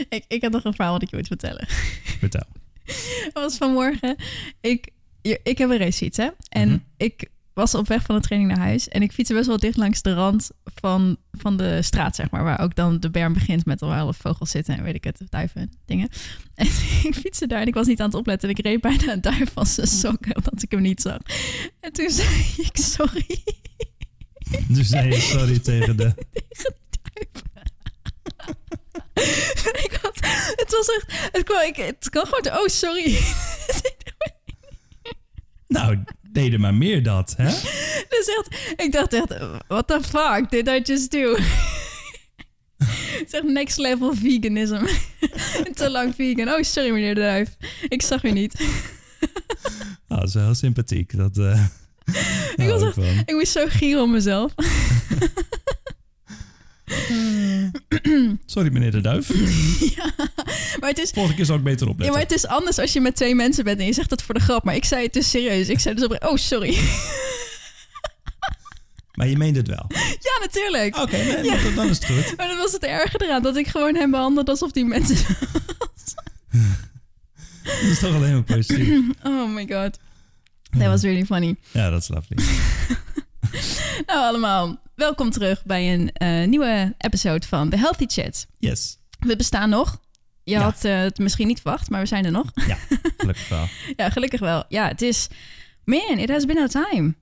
ik, ik heb nog een verhaal wat ik je moet vertellen. Vertel. Het was vanmorgen. Ik, ik heb een racefiets, hè? En Mhm. ik was op weg van de training naar huis. En ik fietste best wel dicht langs de rand van, van de straat, zeg maar. Waar ook dan de berm begint met alle vogels zitten en weet ik het, duiven, dingen. En ik fietste daar en ik was niet aan het opletten. En ik reed bijna een duif van zijn sokken, omdat ik hem niet zag. En toen zei ik, sorry. Dus zei je sorry tegen de... ik had, het was echt, het kwam, ik, het kwam gewoon, oh sorry. Nou, deden maar meer dat, hè? Dus echt, ik dacht echt, what the fuck did I just do? Echt next level veganism. Te lang vegan. Oh, sorry meneer de Duif. Ik zag u niet. Oh, dat is wel heel sympathiek. Dat, eh Ik was echt-. Ik moest zo gieren om mezelf. Sorry, meneer de Duif. ja, maar het is... Volgende keer zal ik beter Ja, opletten. maar het is anders als je met twee mensen bent en je zegt dat voor de grap. Maar ik zei het dus serieus. Ik zei dus op oh sorry. Maar je meent het wel. ja, natuurlijk. Oké, nee, Ja. dan, dan is het goed. Maar dat was het erge eraan. Dat ik gewoon hem behandelde alsof die mensen... Dat is toch alleen maar positief. oh my god. That was really funny. Ja, dat is lovely. Nou allemaal, welkom terug bij een eh, nieuwe episode van The Healthy Chat. Yes. We bestaan nog. Je Ja. had eh, het misschien niet verwacht, maar we zijn er nog. Ja, gelukkig wel. ja, gelukkig wel. Ja, het is... Man, it has been a time.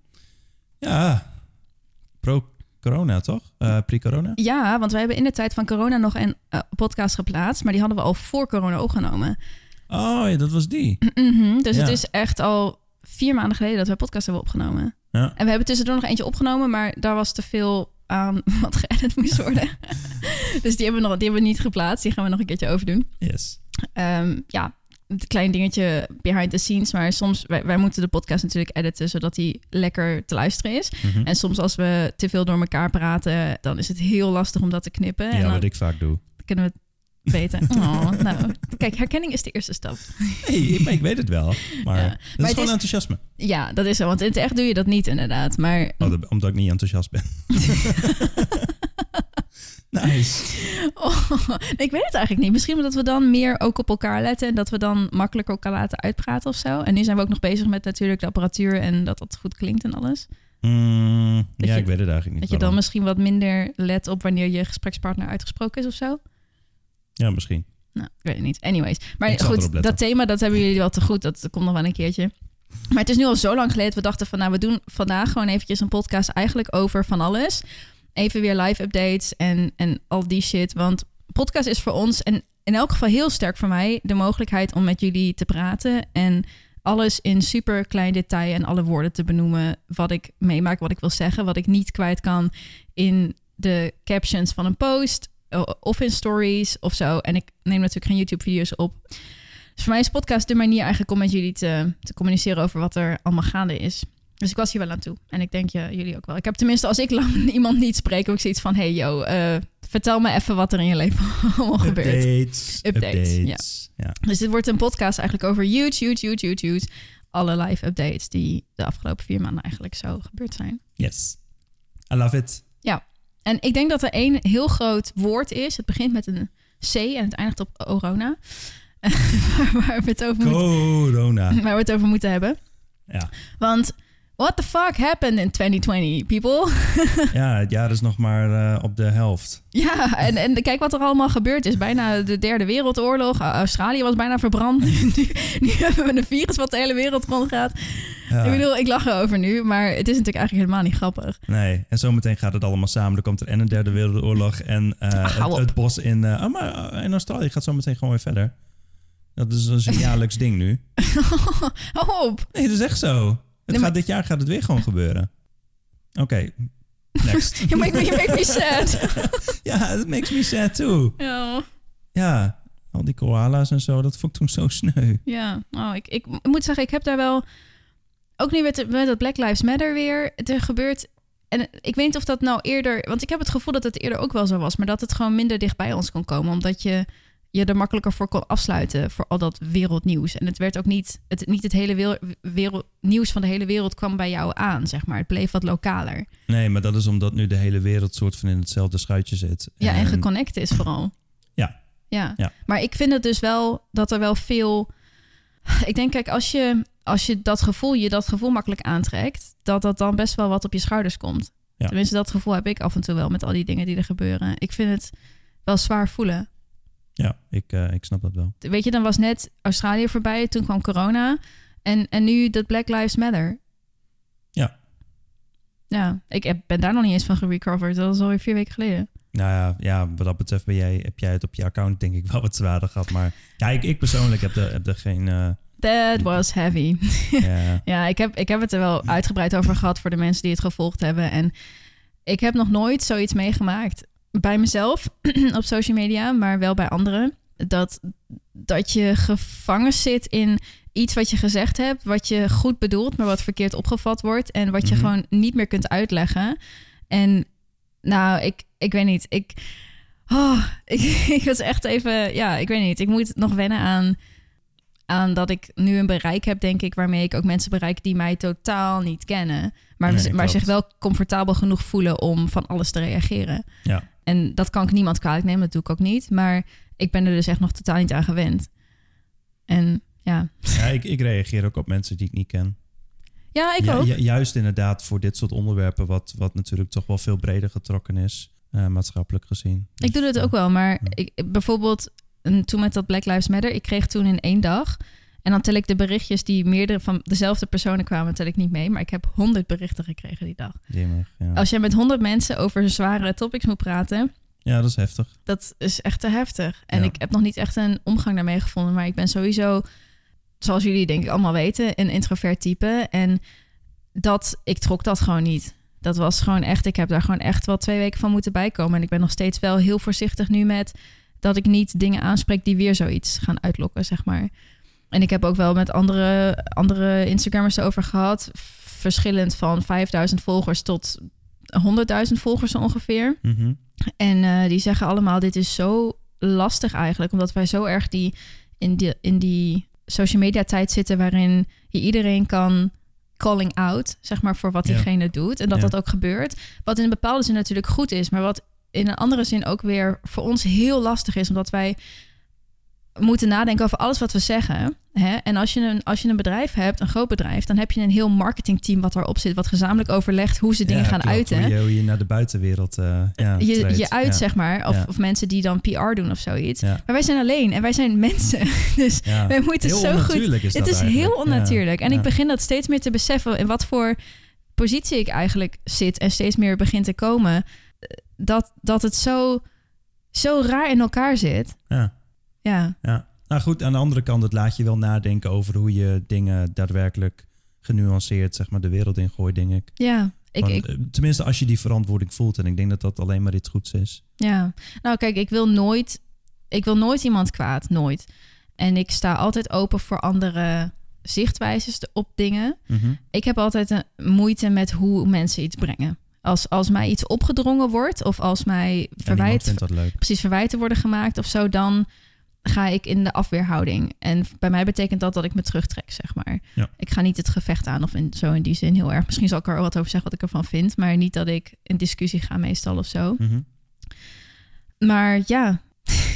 Ja, pro-corona toch? Eh, Pre-corona? Ja, want we hebben in de tijd van corona nog een podcast geplaatst, maar die hadden we al voor corona opgenomen. Oh ja, dat was die. Mhm, dus Ja. het is echt al vier maanden geleden dat we podcast hebben opgenomen. Ja. En we hebben tussendoor nog eentje opgenomen, maar daar was te veel aan wat geëdit moest worden. dus die hebben, we nog, die hebben we niet geplaatst. Die gaan we nog een keertje overdoen. Yes. Ehm, ja, een klein dingetje behind the scenes. Maar soms, wij, wij moeten de podcast natuurlijk editen, zodat die lekker te luisteren is. Mhm. En soms als we te veel door elkaar praten, dan is het heel lastig om dat te knippen. en Ja, dan wat ik vaak doe. kunnen we weten. Oh, nou, kijk, herkenning is de eerste stap. Hey, maar ik weet het wel. Maar Ja. dat Maar is gewoon is- enthousiasme. Ja, dat is zo. Want in het echt doe je dat niet inderdaad. Maar Oh, dat- omdat ik niet enthousiast ben. nice. Oh, ik weet het eigenlijk niet. Misschien omdat we dan meer ook op elkaar letten en dat we dan makkelijker elkaar laten uitpraten of zo. En nu zijn we ook nog bezig met natuurlijk de apparatuur en dat dat goed klinkt en alles. Mm, ja, je- ik weet het eigenlijk niet. Dat je dan misschien wat minder let op wanneer je gesprekspartner uitgesproken is of zo. Ja, misschien. Nou, ik weet het niet. Anyways. Maar goed, dat thema dat hebben jullie wel te goed. Dat komt nog wel een keertje. Maar het is nu al zo lang geleden. We dachten van nou, we doen vandaag gewoon eventjes een podcast eigenlijk over van alles. Even weer live updates en, en al die shit. Want podcast is voor ons en in elk geval heel sterk voor mij de mogelijkheid om met jullie te praten. En alles in super klein detail en alle woorden te benoemen. Wat ik meemaak, wat ik wil zeggen, wat ik niet kwijt kan in de captions van een post of in stories of zo. En ik neem natuurlijk geen YouTube-video's op. Dus voor mij is podcast de manier eigenlijk om met jullie te, te communiceren over wat er allemaal gaande is. Dus ik was hier wel aan toe. En ik denk ja, jullie ook wel. Ik heb tenminste, als ik lang iemand niet spreek, heb ik zoiets van: hey yo, eh, vertel me even wat er in je leven allemaal gebeurt. Updates. Updates, Updates. Ja. Dus dit wordt een podcast eigenlijk over huge, huge, huge, huge, huge. Alle live updates die de afgelopen vier maanden eigenlijk zo gebeurd zijn. Yes. I love it. En ik denk dat er één heel groot woord is. Het begint met een C en het eindigt op corona. waar, we het over moeten, Corona. waar we het over moeten hebben. Ja. Want what the fuck happened in 2020, people? ja, het jaar is nog maar eh, op de helft. ja, en, en kijk wat er allemaal gebeurd is. Bijna de derde wereldoorlog. Australië was bijna verbrand. nu, nu hebben we een virus wat de hele wereld rondgaat. Ja. Ik bedoel, ik lach erover nu, maar het is natuurlijk eigenlijk helemaal niet grappig. Nee, en zometeen gaat het allemaal samen. Er komt er en een derde wereldoorlog en eh, Ach, het, bos in... eh, oh, maar in Australië gaat zometeen gewoon weer verder. Dat is, dat is een jaarlijks ding nu. Hou op. Nee, dat is echt zo. Het Nee, maar- dit jaar gaat het weer gewoon gebeuren. Oké, next. You make me, you make me sad. ja, that makes me sad too. ja. Ja, al die koala's en zo, dat vond ik toen zo sneu. Ja, oh, ik, ik moet zeggen, ik heb daar wel... Ook nu met, met dat Black Lives Matter weer. Er gebeurt... En ik weet niet of dat nou eerder... Want ik heb het gevoel dat het eerder ook wel zo was. Maar dat het gewoon minder dicht bij ons kon komen. Omdat je je er makkelijker voor kon afsluiten. Voor al dat wereldnieuws. En het werd ook niet... Het, niet het hele wereld, wereld, nieuws van de hele wereld kwam bij jou aan, zeg maar. Het bleef wat lokaler. Nee, maar dat is omdat nu de hele wereld soort van in hetzelfde schuitje zit. Ja, en geconnect is vooral. Ja, ja. Ja. Maar ik vind het dus wel dat er wel veel. Ik denk, kijk, als je, als je dat gevoel, je dat gevoel makkelijk aantrekt, dat dat dan best wel wat op je schouders komt. Ja. Tenminste, dat gevoel heb ik af en toe wel met al die dingen die er gebeuren. Ik vind het wel zwaar voelen. Ja, ik, eh, ik snap dat wel. Weet je, dan was net Australië voorbij, toen kwam corona. En, en nu dat Black Lives Matter. Ja. Ja, ik heb, ben daar nog niet eens van gerecoverd. Dat was alweer vier weken geleden. Nou ja, ja, wat dat betreft ben jij, heb jij het op je account denk ik wel wat zwaarder gehad. Maar ja, ik, ik persoonlijk heb er, heb er geen... eh, That was heavy. ja, Ja, ik heb, ik heb het er wel uitgebreid over gehad voor de mensen die het gevolgd hebben. En ik heb nog nooit zoiets meegemaakt bij mezelf op social media, maar wel bij anderen. Dat, dat je gevangen zit in iets wat je gezegd hebt, wat je goed bedoelt, maar wat verkeerd opgevat wordt. En wat je Mhm. gewoon niet meer kunt uitleggen. En nou, ik, ik weet niet. Ik, oh, ik, ik was echt even, ja, ik weet niet. Ik moet nog wennen aan aan dat ik nu een bereik heb, denk ik, waarmee ik ook mensen bereik die mij totaal niet kennen, maar, Nee, maar klopt. zich wel comfortabel genoeg voelen om van alles te reageren. ja. En dat kan ik niemand kwalijk nemen, dat doe ik ook niet, maar ik ben er dus echt nog totaal niet aan gewend. En ja, ja ik, ik reageer ook op mensen die ik niet ken. ja ik Ja, ook. ju- juist inderdaad voor dit soort onderwerpen, wat, wat natuurlijk toch wel veel breder getrokken is, eh, maatschappelijk gezien. Ik doe het ook wel, maar Ja. ik, bijvoorbeeld toen met dat Black Lives Matter, ik kreeg toen in één dag. En dan tel ik de berichtjes die meerdere van dezelfde personen kwamen, tel ik niet mee. Maar ik heb honderd berichten gekregen die dag. Jemig, ja. Als je met honderd mensen over zware topics moet praten, ja, dat is heftig. dat is echt te heftig. En Ja. ik heb nog niet echt een omgang daarmee gevonden. Maar ik ben sowieso, zoals jullie denk ik allemaal weten, een introvert type. En dat, ik trok dat gewoon niet. Dat was gewoon echt, ik heb daar gewoon echt wel twee weken van moeten bijkomen. En ik ben nog steeds wel heel voorzichtig nu met dat ik niet dingen aanspreek die weer zoiets gaan uitlokken, zeg maar. En ik heb ook wel met andere, andere Instagrammers erover gehad. Verschillend van 5000 volgers tot 100.000 volgers ongeveer. Mhm. En eh, die zeggen allemaal: dit is zo lastig eigenlijk, omdat wij zo erg die in die, in die social media tijd zitten waarin je iedereen kan calling out, zeg maar, voor wat Ja. diegene doet. En dat Ja. dat ook gebeurt. Wat in een bepaalde zin natuurlijk goed is, maar wat in een andere zin ook weer voor ons heel lastig is, omdat wij moeten nadenken over alles wat we zeggen. Hè? En als je, een, als je een bedrijf hebt, een groot bedrijf, dan heb je een heel marketingteam wat erop zit, wat gezamenlijk overlegt hoe ze dingen Ja, gaan klopt. uiten Hoe je, hoe je naar de buitenwereld eh ja, je, treedt. je uit, Ja. zeg maar. Of, of mensen die dan PR doen of zoiets. Maar wij zijn alleen en wij zijn mensen. Dus wij moeten Heel zo goed... is Het is eigenlijk. heel onnatuurlijk. En ik begin dat steeds meer te beseffen... in wat voor positie ik eigenlijk zit... en steeds meer begin te komen... eh, dat, dat het zo, zo raar in elkaar zit. Ja. Ja, Ja, nou goed, aan de andere kant, het laat je wel nadenken over hoe je dingen daadwerkelijk genuanceerd, zeg maar, de wereld in gooit, denk ik. ja. Ik, Want, ik, eh, tenminste, als je die verantwoording voelt. En ik denk dat dat alleen maar iets goeds is. Ja, nou kijk, ik wil nooit, ik wil nooit iemand kwaad, nooit. En ik sta altijd open voor andere zichtwijzes op dingen. Mhm. Ik heb altijd een moeite met hoe mensen iets brengen. Als, als mij iets opgedrongen wordt of als mij verwijt, precies verwijten worden gemaakt of zo, dan ga ik in de afweerhouding. En bij mij betekent dat dat ik me terugtrek, zeg maar. Ja. Ik ga niet het gevecht aan of in, zo in die zin heel erg. Misschien zal ik er wat over zeggen wat ik ervan vind, maar niet dat ik in discussie ga meestal of zo. Mhm. Maar ja,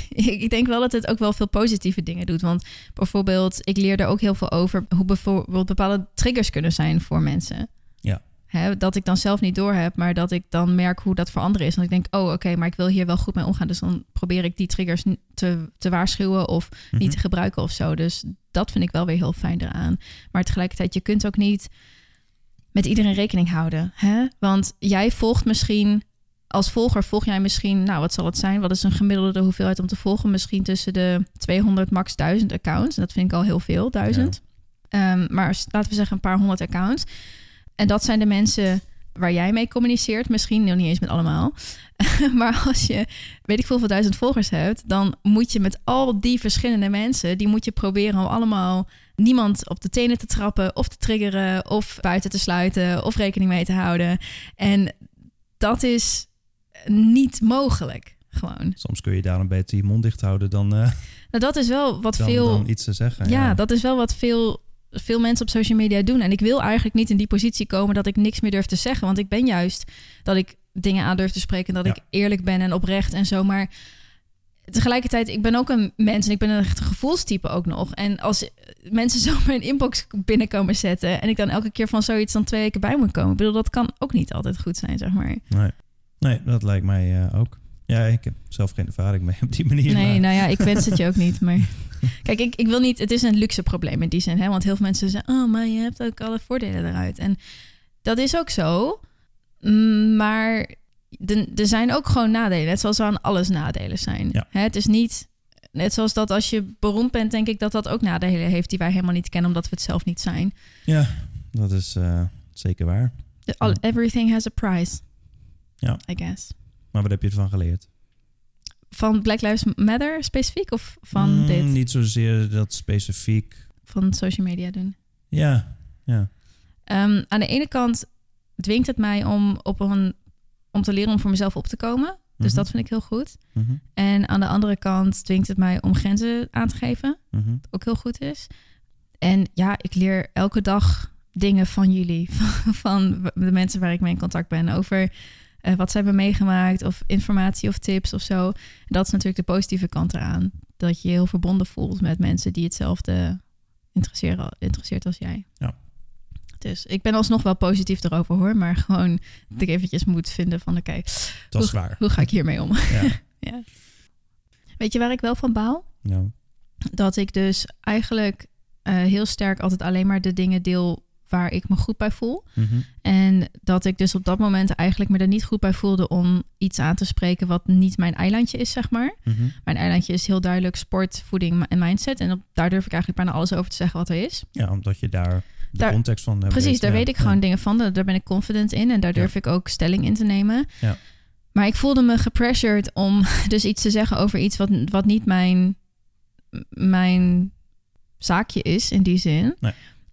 ik ik denk wel dat het ook wel veel positieve dingen doet. Want bijvoorbeeld, ik leer er ook heel veel over hoe bijvoorbeeld bepaalde triggers kunnen zijn voor mensen. Ja. Hè, dat ik dan zelf niet doorheb, maar dat ik dan merk hoe dat voor anderen is. En ik denk, oh oké, maar ik wil hier wel goed mee omgaan. Dus dan probeer ik die triggers te, te waarschuwen of Mhm. niet te gebruiken of zo. Dus dat vind ik wel weer heel fijn eraan. Maar tegelijkertijd, je kunt ook niet met iedereen rekening houden. Hè? Want jij volgt misschien, als volger volg jij misschien, nou wat zal het zijn? Wat is een gemiddelde hoeveelheid om te volgen? Misschien tussen de 200 max 1000 accounts. En dat vind ik al heel veel, 1000. Ehm, maar laten we zeggen een paar honderd accounts. En dat zijn de mensen waar jij mee communiceert. Misschien nog niet eens met allemaal. maar als je, weet ik veel, veel duizend volgers hebt... dan moet je met al die verschillende mensen... die moet je proberen om allemaal niemand op de tenen te trappen... of te triggeren, of buiten te sluiten... of rekening mee te houden. En dat is niet mogelijk, gewoon. Soms kun je daarom beter je mond dicht houden dan, eh, Nou, dat is wel wat dan, veel... dan iets te zeggen. Ja, dat is wel wat veel, veel mensen op social media doen. En ik wil eigenlijk niet in die positie komen dat ik niks meer durf te zeggen. Want ik ben juist dat ik dingen aan durf te spreken. Dat Ja. ik eerlijk ben en oprecht en zo. Maar tegelijkertijd, ik ben ook een mens en ik ben een echt gevoelstype ook nog. En als mensen zo mijn inbox binnenkomen zetten en ik dan elke keer van zoiets dan twee weken bij moet komen, ik bedoel, dat kan ook niet altijd goed zijn, zeg maar. Nee, nee dat lijkt mij uh, ook. Ja, ik heb zelf geen ervaring mee op die manier. Nee, maar... nou ja, ik wens het je ook niet. Maar kijk, ik, ik wil niet. Het is een luxe probleem in die zin, hè? Want heel veel mensen zeggen: Oh, maar je hebt ook alle voordelen eruit. En dat is ook zo. Mm, maar er zijn ook gewoon nadelen. Net zoals er aan alles nadelen zijn. Ja. Hè, het is niet. Net zoals dat als je beroemd bent, denk ik dat dat ook nadelen heeft die wij helemaal niet kennen, omdat we het zelf niet zijn. Ja, dat is uh, zeker waar. All, everything has a price. Ja. I guess. Maar wat heb je ervan geleerd? Van Black Lives Matter specifiek of van mm, dit? Niet zozeer dat specifiek. Van social media doen. Ja, ja. Um, aan de ene kant dwingt het mij om, op een, om te leren om voor mezelf op te komen. Dus Mhm. dat vind ik heel goed. Mhm, En aan de andere kant dwingt het mij om grenzen aan te geven. Wat ook heel goed is. En ja, ik leer elke dag dingen van jullie. Van, van de mensen waar ik mee in contact ben. Over eh, wat ze hebben meegemaakt. Of informatie of tips of zo. Dat is natuurlijk de positieve kant eraan. Dat je je heel verbonden voelt met mensen die hetzelfde interesseren, interesseert als jij. Ja. Dus ik ben alsnog wel positief erover hoor. Maar gewoon dat ik eventjes moet vinden van oké, Dat is waar. hoe ga ik hiermee om? Ja. ja. Weet je waar ik wel van baal? Dat ik dus eigenlijk eh, heel sterk altijd alleen maar de dingen deel waar ik me goed bij voel. mhm. En dat ik dus op dat moment eigenlijk me er niet goed bij voelde om iets aan te spreken wat niet mijn eilandje is, zeg maar. Mhm. Mijn eilandje is heel duidelijk sport, voeding en mindset. En op, daar durf ik eigenlijk bijna alles over te zeggen wat er is. Ja, omdat je daar de Daar- context van hebt. Precies, daar ja. weet ik Ja. gewoon dingen van. Daar ben ik confident in en daar durf ik ook stelling in te nemen. Ja. Maar ik voelde me gepressured om dus iets te zeggen over iets wat, wat niet mijn, mijn zaakje is in die zin. Nee.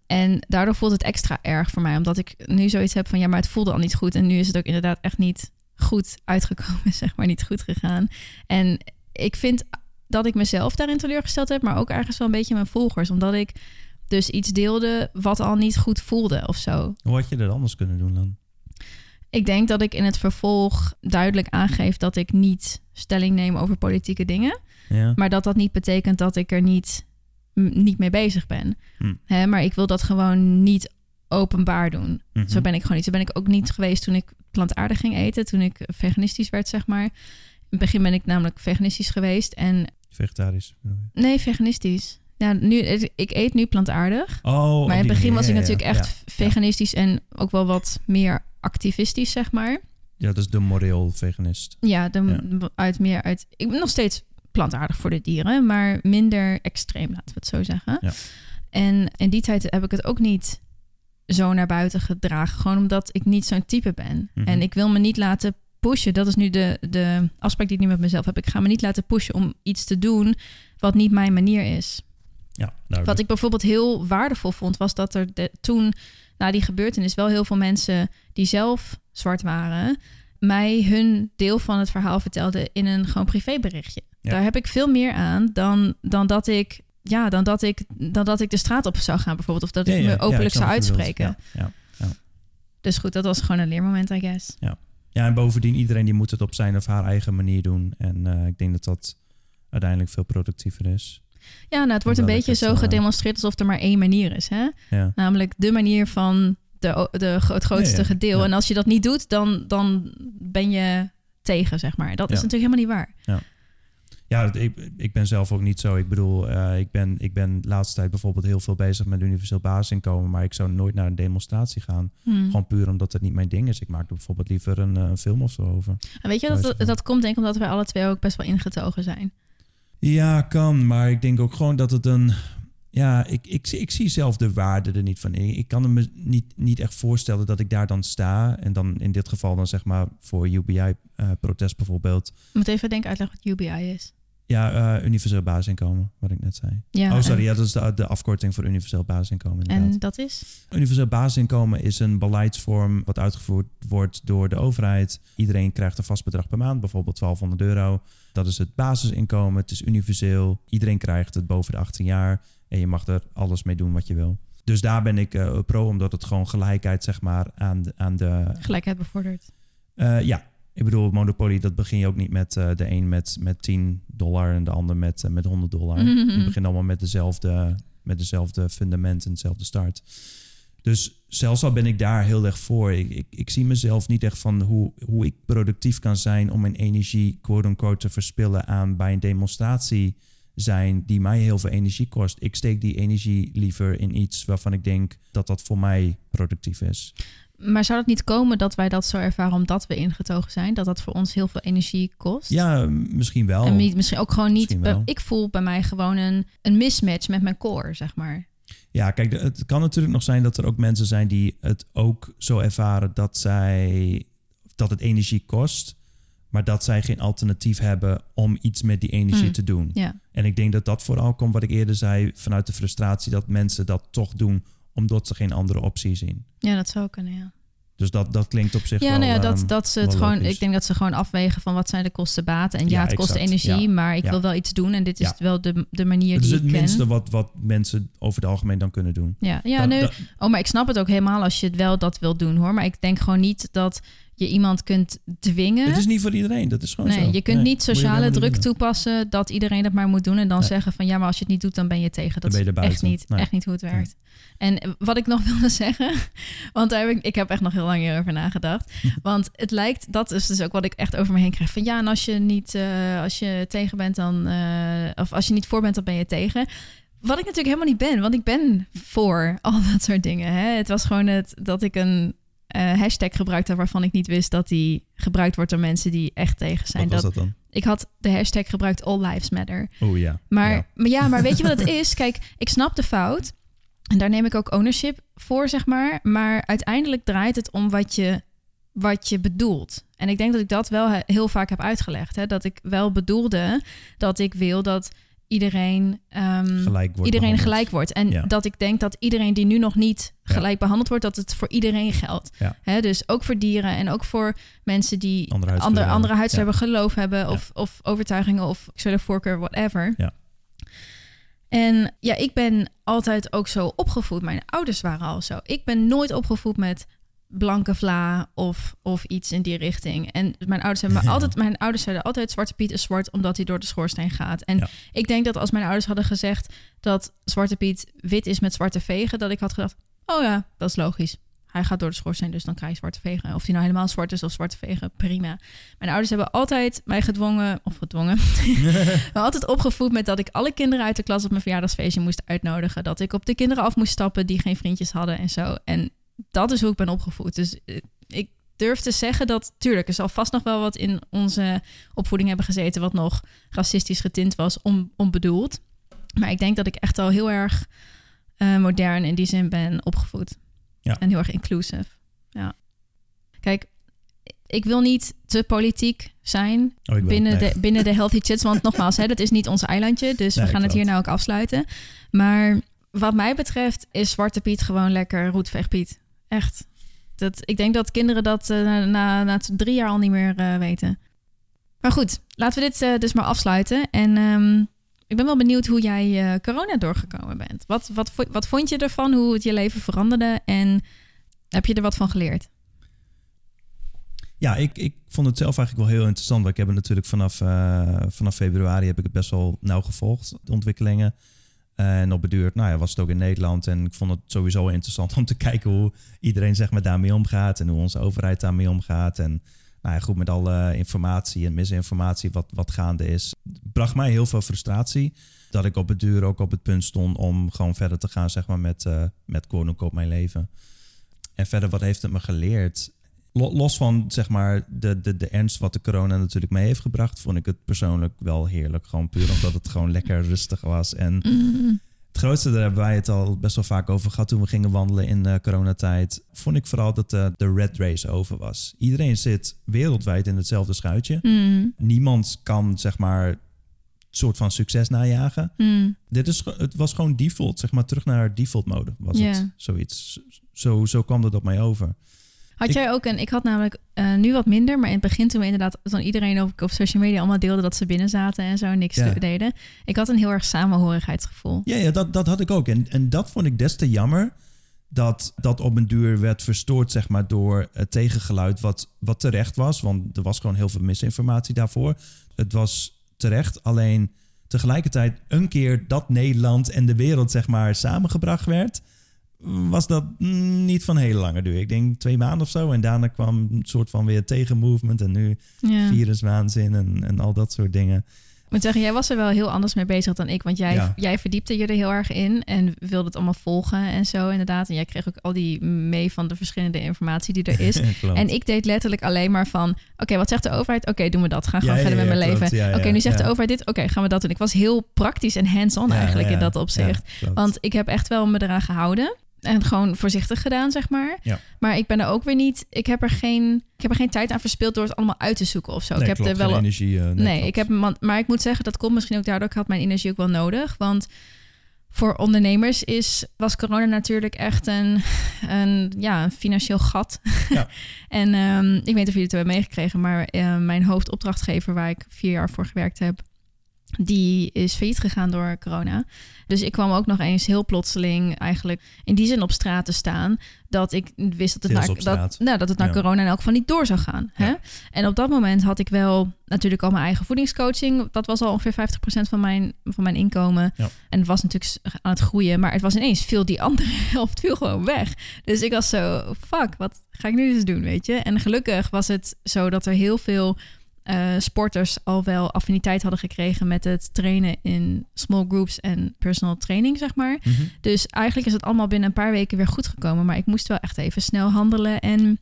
En daardoor voelt het extra erg voor mij, omdat ik nu zoiets heb van ja, maar het voelde al niet goed. En nu is het ook inderdaad echt niet goed uitgekomen, zeg maar, niet goed gegaan. En ik vind dat ik mezelf daarin teleurgesteld heb, maar ook ergens wel een beetje mijn volgers, omdat ik dus iets deelde wat al niet goed voelde of zo. Hoe had je dat anders kunnen doen dan? Ik denk dat ik in het vervolg duidelijk aangeef dat ik niet stelling neem over politieke dingen. Ja. Maar dat dat niet betekent dat ik er niet, niet mee bezig ben. Hm. Hè, maar ik wil dat gewoon niet openbaar doen. Mhm. Zo ben ik gewoon niet. Zo ben ik ook niet geweest toen ik plantaardig ging eten. Toen ik veganistisch werd, zeg maar. In het begin ben ik namelijk veganistisch geweest. En Vegetarisch. nee, veganistisch. Ja, nu, ik eet nu plantaardig. Oh, maar in het begin was ik natuurlijk echt Ja, veganistisch en ook wel wat meer activistisch, zeg maar. ja, dat is de moreel veganist. Ja, de, uit meer uit. Ik ben nog steeds plantaardig voor de dieren, maar minder extreem, laten we het zo zeggen. Ja. En in die tijd heb ik het ook niet zo naar buiten gedragen, gewoon omdat ik niet zo'n type ben. Mhm. En ik wil me niet laten pushen. Dat is nu de, de afspraak die ik nu met mezelf heb. Ik ga me niet laten pushen om iets te doen wat niet mijn manier is. Ja, Wat ik bijvoorbeeld heel waardevol vond, was dat er de- toen, na die gebeurtenis, wel heel veel mensen die zelf zwart waren, mij hun deel van het verhaal vertelden in een gewoon privéberichtje. Ja. Daar heb ik veel meer aan dan, dan dat ik. Ja, dan dat, ik, dan dat ik de straat op zou gaan bijvoorbeeld. Of dat Ja, ik ja, me ja, openlijk zou uitspreken. Ja, ja. Dus goed, dat was gewoon een leermoment, I guess. ja, en bovendien, iedereen die moet het op zijn of haar eigen manier doen. En eh, ik denk dat dat uiteindelijk veel productiever is. Ja, nou, het wordt een Omdat beetje het, zo eh, gedemonstreerd alsof er maar één manier is. Hè? Ja, Namelijk de manier van de, de, het grootste Ja, ja, gedeel. ja. En als je dat niet doet, dan, dan ben je tegen, zeg maar. Dat is Ja. natuurlijk helemaal niet waar. ja dat- ik, ik ben zelf ook niet zo. Ik bedoel, eh, ik, ben, ik ben de laatste tijd bijvoorbeeld heel veel bezig met universeel basisinkomen. Maar ik zou nooit naar een demonstratie gaan. Hmm. Gewoon puur omdat het niet mijn ding is. Ik maak er bijvoorbeeld liever een, eh, een film of zo over. En weet je, dat, dat komt denk ik omdat wij alle twee ook best wel ingetogen zijn. Ja, kan. Maar ik denk ook gewoon dat het een... Ja, ik, ik, ik zie zelf de waarde er niet van. Ik, ik kan me niet, niet echt voorstellen dat ik daar dan sta. En dan in dit geval dan zeg maar voor UBI-protest bijvoorbeeld. Ik moet even denken uitleggen wat UBI is. Ja, eh, universeel basisinkomen, wat ik net zei. Ja, oh, sorry. Ja, dat is de, de afkorting voor universeel basisinkomen inderdaad. en dat is? Universeel basisinkomen is een beleidsvorm wat uitgevoerd wordt door de overheid. Iedereen krijgt een vast bedrag per maand, bijvoorbeeld 1200 euro. Dat is het basisinkomen. Het is universeel. Iedereen krijgt het boven de 18 jaar. En je mag er alles mee doen wat je wil. Dus daar ben ik eh, pro, omdat het gewoon gelijkheid zeg maar aan de... Aan de Gelijkheid bevorderd. eh, ja, Ik bedoel, Monopoly, dat begin je ook niet met uh, de een met, met 10 dollar en de ander met, uh, met 100 dollar. Mm -hmm. Je begint allemaal met dezelfde, met dezelfde fundament en dezelfde start. Dus zelfs al ben ik daar heel erg voor. Ik, ik, ik, zie mezelf niet echt van hoe, hoe ik productief kan zijn om mijn energie, quote-unquote, te verspillen aan bij een demonstratie zijn die mij heel veel energie kost. Ik steek die energie liever in iets waarvan ik denk dat dat voor mij productief is. Maar zou het niet komen dat wij dat zo ervaren omdat we ingetogen zijn? Dat dat voor ons heel veel energie kost? Ja, misschien wel. En niet, misschien ook gewoon niet. Ik voel bij mij gewoon een, een mismatch met mijn core, zeg maar. Ja, kijk, het kan natuurlijk nog zijn dat er ook mensen zijn die het ook zo ervaren dat zij dat het energie kost, maar dat zij geen alternatief hebben om iets met die energie Mm, te doen. Ja. En ik denk dat dat vooral komt wat ik eerder zei vanuit de frustratie dat mensen dat toch doen omdat ze geen andere optie zien. ja, dat zou kunnen, ja. Dus dat, dat klinkt op zich Ja, wel... nou ja, dat, ehm, dat ze het gewoon. logisch. Ik denk dat ze gewoon afwegen van wat zijn de kosten baten. En ja, Ja, het kost energie, Ja. maar ik wil wel iets doen. En dit is wel de, de manier Het is die het ik ken. minste wat, wat mensen over het algemeen dan kunnen doen. Ja, ja Dat- nee. dat- Oh, maar ik snap het ook helemaal als je het wel dat wil doen hoor. Maar ik denk gewoon niet dat je iemand kunt dwingen. Het is niet voor iedereen, dat is gewoon nee, zo. je kunt Nee, niet je sociale druk doen. toepassen dat iedereen dat maar moet doen. En dan Nee. zeggen van ja, maar als je het niet doet, dan ben je tegen. Dat ben je is echt niet, echt niet hoe het werkt. En wat ik nog wilde zeggen, want daar heb ik, ik heb echt nog heel lang hierover nagedacht. Want het lijkt, dat is dus ook wat ik echt over me heen krijg. Van ja, en als je niet, eh, als je tegen bent, dan, eh, of als je niet voor bent, dan ben je tegen. Wat ik natuurlijk helemaal niet ben, want ik ben voor al dat soort dingen. Hè? Het was gewoon het dat ik een eh, hashtag gebruikte waarvan ik niet wist dat die gebruikt wordt door mensen die echt tegen zijn. Wat was dat, dat dan? ik had de hashtag gebruikt All Lives Matter. Oeh ja. Maar ja. maar ja, maar weet je wat het is? Kijk, ik snap de fout. En daar neem ik ook ownership voor, zeg maar. Maar uiteindelijk draait het om wat je, wat je bedoelt. En ik denk dat ik dat wel he- heel vaak heb uitgelegd. Hè? Dat ik wel bedoelde dat ik wil dat iedereen, ehm, Gelijk wordt iedereen behandeld. gelijk wordt. En Ja. dat ik denk dat iedereen die nu nog niet Ja. gelijk behandeld wordt, dat het voor iedereen geldt. Ja. Hè? Dus ook voor dieren en ook voor mensen die Andere huidskleur andere, huidskleur hebben, geloof hebben of, of overtuigingen of seksuele voorkeur, whatever. Ja. En ja, ik ben altijd ook zo opgevoed. Mijn ouders waren al zo. Ik ben nooit opgevoed met blanke vla of, of iets in die richting. En mijn ouders hebben Ja. altijd, mijn ouders zeiden altijd Zwarte Piet is zwart omdat hij door de schoorsteen gaat. En Ja. ik denk dat als mijn ouders hadden gezegd dat Zwarte Piet wit is met zwarte vegen, dat ik had gedacht, oh ja, dat is logisch. Hij gaat door de schoorsteen, dus dan krijg je zwarte vegen. Of hij nou helemaal zwart is of zwarte vegen, prima. Mijn ouders hebben altijd mij gedwongen, of gedwongen, maar altijd opgevoed met dat ik alle kinderen uit de klas op mijn verjaardagsfeestje moest uitnodigen. Dat ik op de kinderen af moest stappen die geen vriendjes hadden en zo. En dat is hoe ik ben opgevoed. Dus eh, ik durf te zeggen dat, tuurlijk, er zal vast nog wel wat in onze opvoeding hebben gezeten wat nog racistisch getint was, on, onbedoeld. Maar ik denk dat ik echt al heel erg eh, modern in die zin ben opgevoed. Ja. En heel erg inclusive. Ja. Kijk, ik wil niet te politiek zijn Oh, binnen, Nee. de, binnen de healthy chits. Want nogmaals, hè, dat is niet ons eilandje. Dus Nee, we gaan het hier nou ook afsluiten. Maar wat mij betreft is Zwarte Piet gewoon lekker roetveeg Piet. Echt. Dat, ik denk dat kinderen dat eh, na, na, na drie jaar al niet meer eh, weten. Maar goed, laten we dit eh, dus maar afsluiten. En ehm, ik ben wel benieuwd hoe jij eh, corona doorgekomen bent. Wat, wat, wat vond je ervan? Hoe het je leven veranderde? En heb je er wat van geleerd? Ja, ik, ik vond het zelf eigenlijk wel heel interessant. want Ik heb het natuurlijk vanaf, eh, vanaf februari heb ik het best wel nauw gevolgd, de ontwikkelingen. En op beduurd, nou ja, was het ook in Nederland. En ik vond het sowieso interessant om te kijken hoe iedereen zeg maar, daarmee omgaat. En hoe onze overheid daarmee omgaat. En nou ja, goed, met alle informatie en misinformatie wat, wat gaande is. bracht mij heel veel frustratie. Dat ik op het duur ook op het punt stond om gewoon verder te gaan zeg maar, met, eh met quote-unquote mijn leven. En verder, wat heeft het me geleerd? Lo- Los van zeg maar de, de, de ernst wat de corona natuurlijk mee heeft gebracht, vond ik het persoonlijk wel heerlijk. Gewoon puur omdat het gewoon lekker rustig was. En het grootste, daar hebben wij het al best wel vaak over gehad toen we gingen wandelen in de coronatijd. Vond ik vooral dat de, de red race over was. Iedereen zit wereldwijd in hetzelfde schuitje. Mm, Niemand kan zeg maar soort van succes najagen. mm. Dit is, het was gewoon default, zeg maar terug naar default mode was het. Zoiets. Zo, zo kwam dat op mij over. Had Ik- jij ook een, ik had namelijk eh, nu wat minder, maar in het begin toen we inderdaad, toen iedereen op, op social media allemaal deelde dat ze binnen zaten en zo niks Ja. deden. Ik had een heel erg samenhorigheidsgevoel. Ja, ja dat, dat had ik ook. En, en dat vond ik des te jammer. dat dat op een duur werd verstoord zeg maar, door het tegengeluid wat, wat terecht was. Want er was gewoon heel veel misinformatie daarvoor. Het was terecht, alleen tegelijkertijd een keer dat Nederland en de wereld zeg maar, samengebracht werd... was dat niet van hele lange duur. Ik denk twee maanden of zo. En daarna kwam een soort van weer tegenmovement en nu Ja. viruswaanzin en, en al dat soort dingen. Ik moet zeggen, jij was er wel heel anders mee bezig dan ik. Want jij, Ja. jij verdiepte je er heel erg in en wilde het allemaal volgen en zo inderdaad. En jij kreeg ook al die mee van de verschillende informatie die er is. En ik deed letterlijk alleen maar van... oké, wat zegt de overheid? Oké, doen we dat. Ga gewoon Ja, ja, verder met mijn klopt. leven. Oké, nu zegt de overheid dit. Oké, gaan we dat doen. Ik was heel praktisch en hands-on eigenlijk in dat opzicht. Want ik heb echt wel me eraan gehouden. En gewoon voorzichtig gedaan, zeg maar. Ja. Maar ik ben er ook weer niet... Ik heb er geen, ik heb er geen tijd aan verspild door het allemaal uit te zoeken of zo. nee, ik heb klopt, er wel energie. eh, nee, Nee, ik heb, maar ik moet zeggen, dat komt misschien ook daardoor. Ik had mijn energie ook wel nodig. Want voor ondernemers is, was corona natuurlijk echt een, een, ja, een financieel gat. Ja. en ehm, ik weet niet of jullie het hebben meegekregen, maar eh, mijn hoofdopdrachtgever, waar ik vier jaar voor gewerkt heb, die is failliet gegaan door corona. Dus ik kwam ook nog eens heel plotseling eigenlijk in die zin op straat te staan dat ik wist dat het, Deels na, dat, nou, dat het na Ja. corona in elk geval niet door zou gaan. Hè? Ja. En op dat moment had ik wel natuurlijk al mijn eigen voedingscoaching. Dat was al ongeveer 50% van mijn, van mijn inkomen. Ja. En het was natuurlijk aan het groeien. Maar het was ineens veel die andere helft viel gewoon weg. Dus ik was zo, fuck, wat ga ik nu dus doen, weet je? En gelukkig was het zo dat er heel veel eh, sporters al wel affiniteit hadden gekregen met het trainen in small groups en personal training, zeg maar. Mhm. Dus eigenlijk is het allemaal binnen een paar weken weer goed gekomen. Maar ik moest wel echt even snel handelen en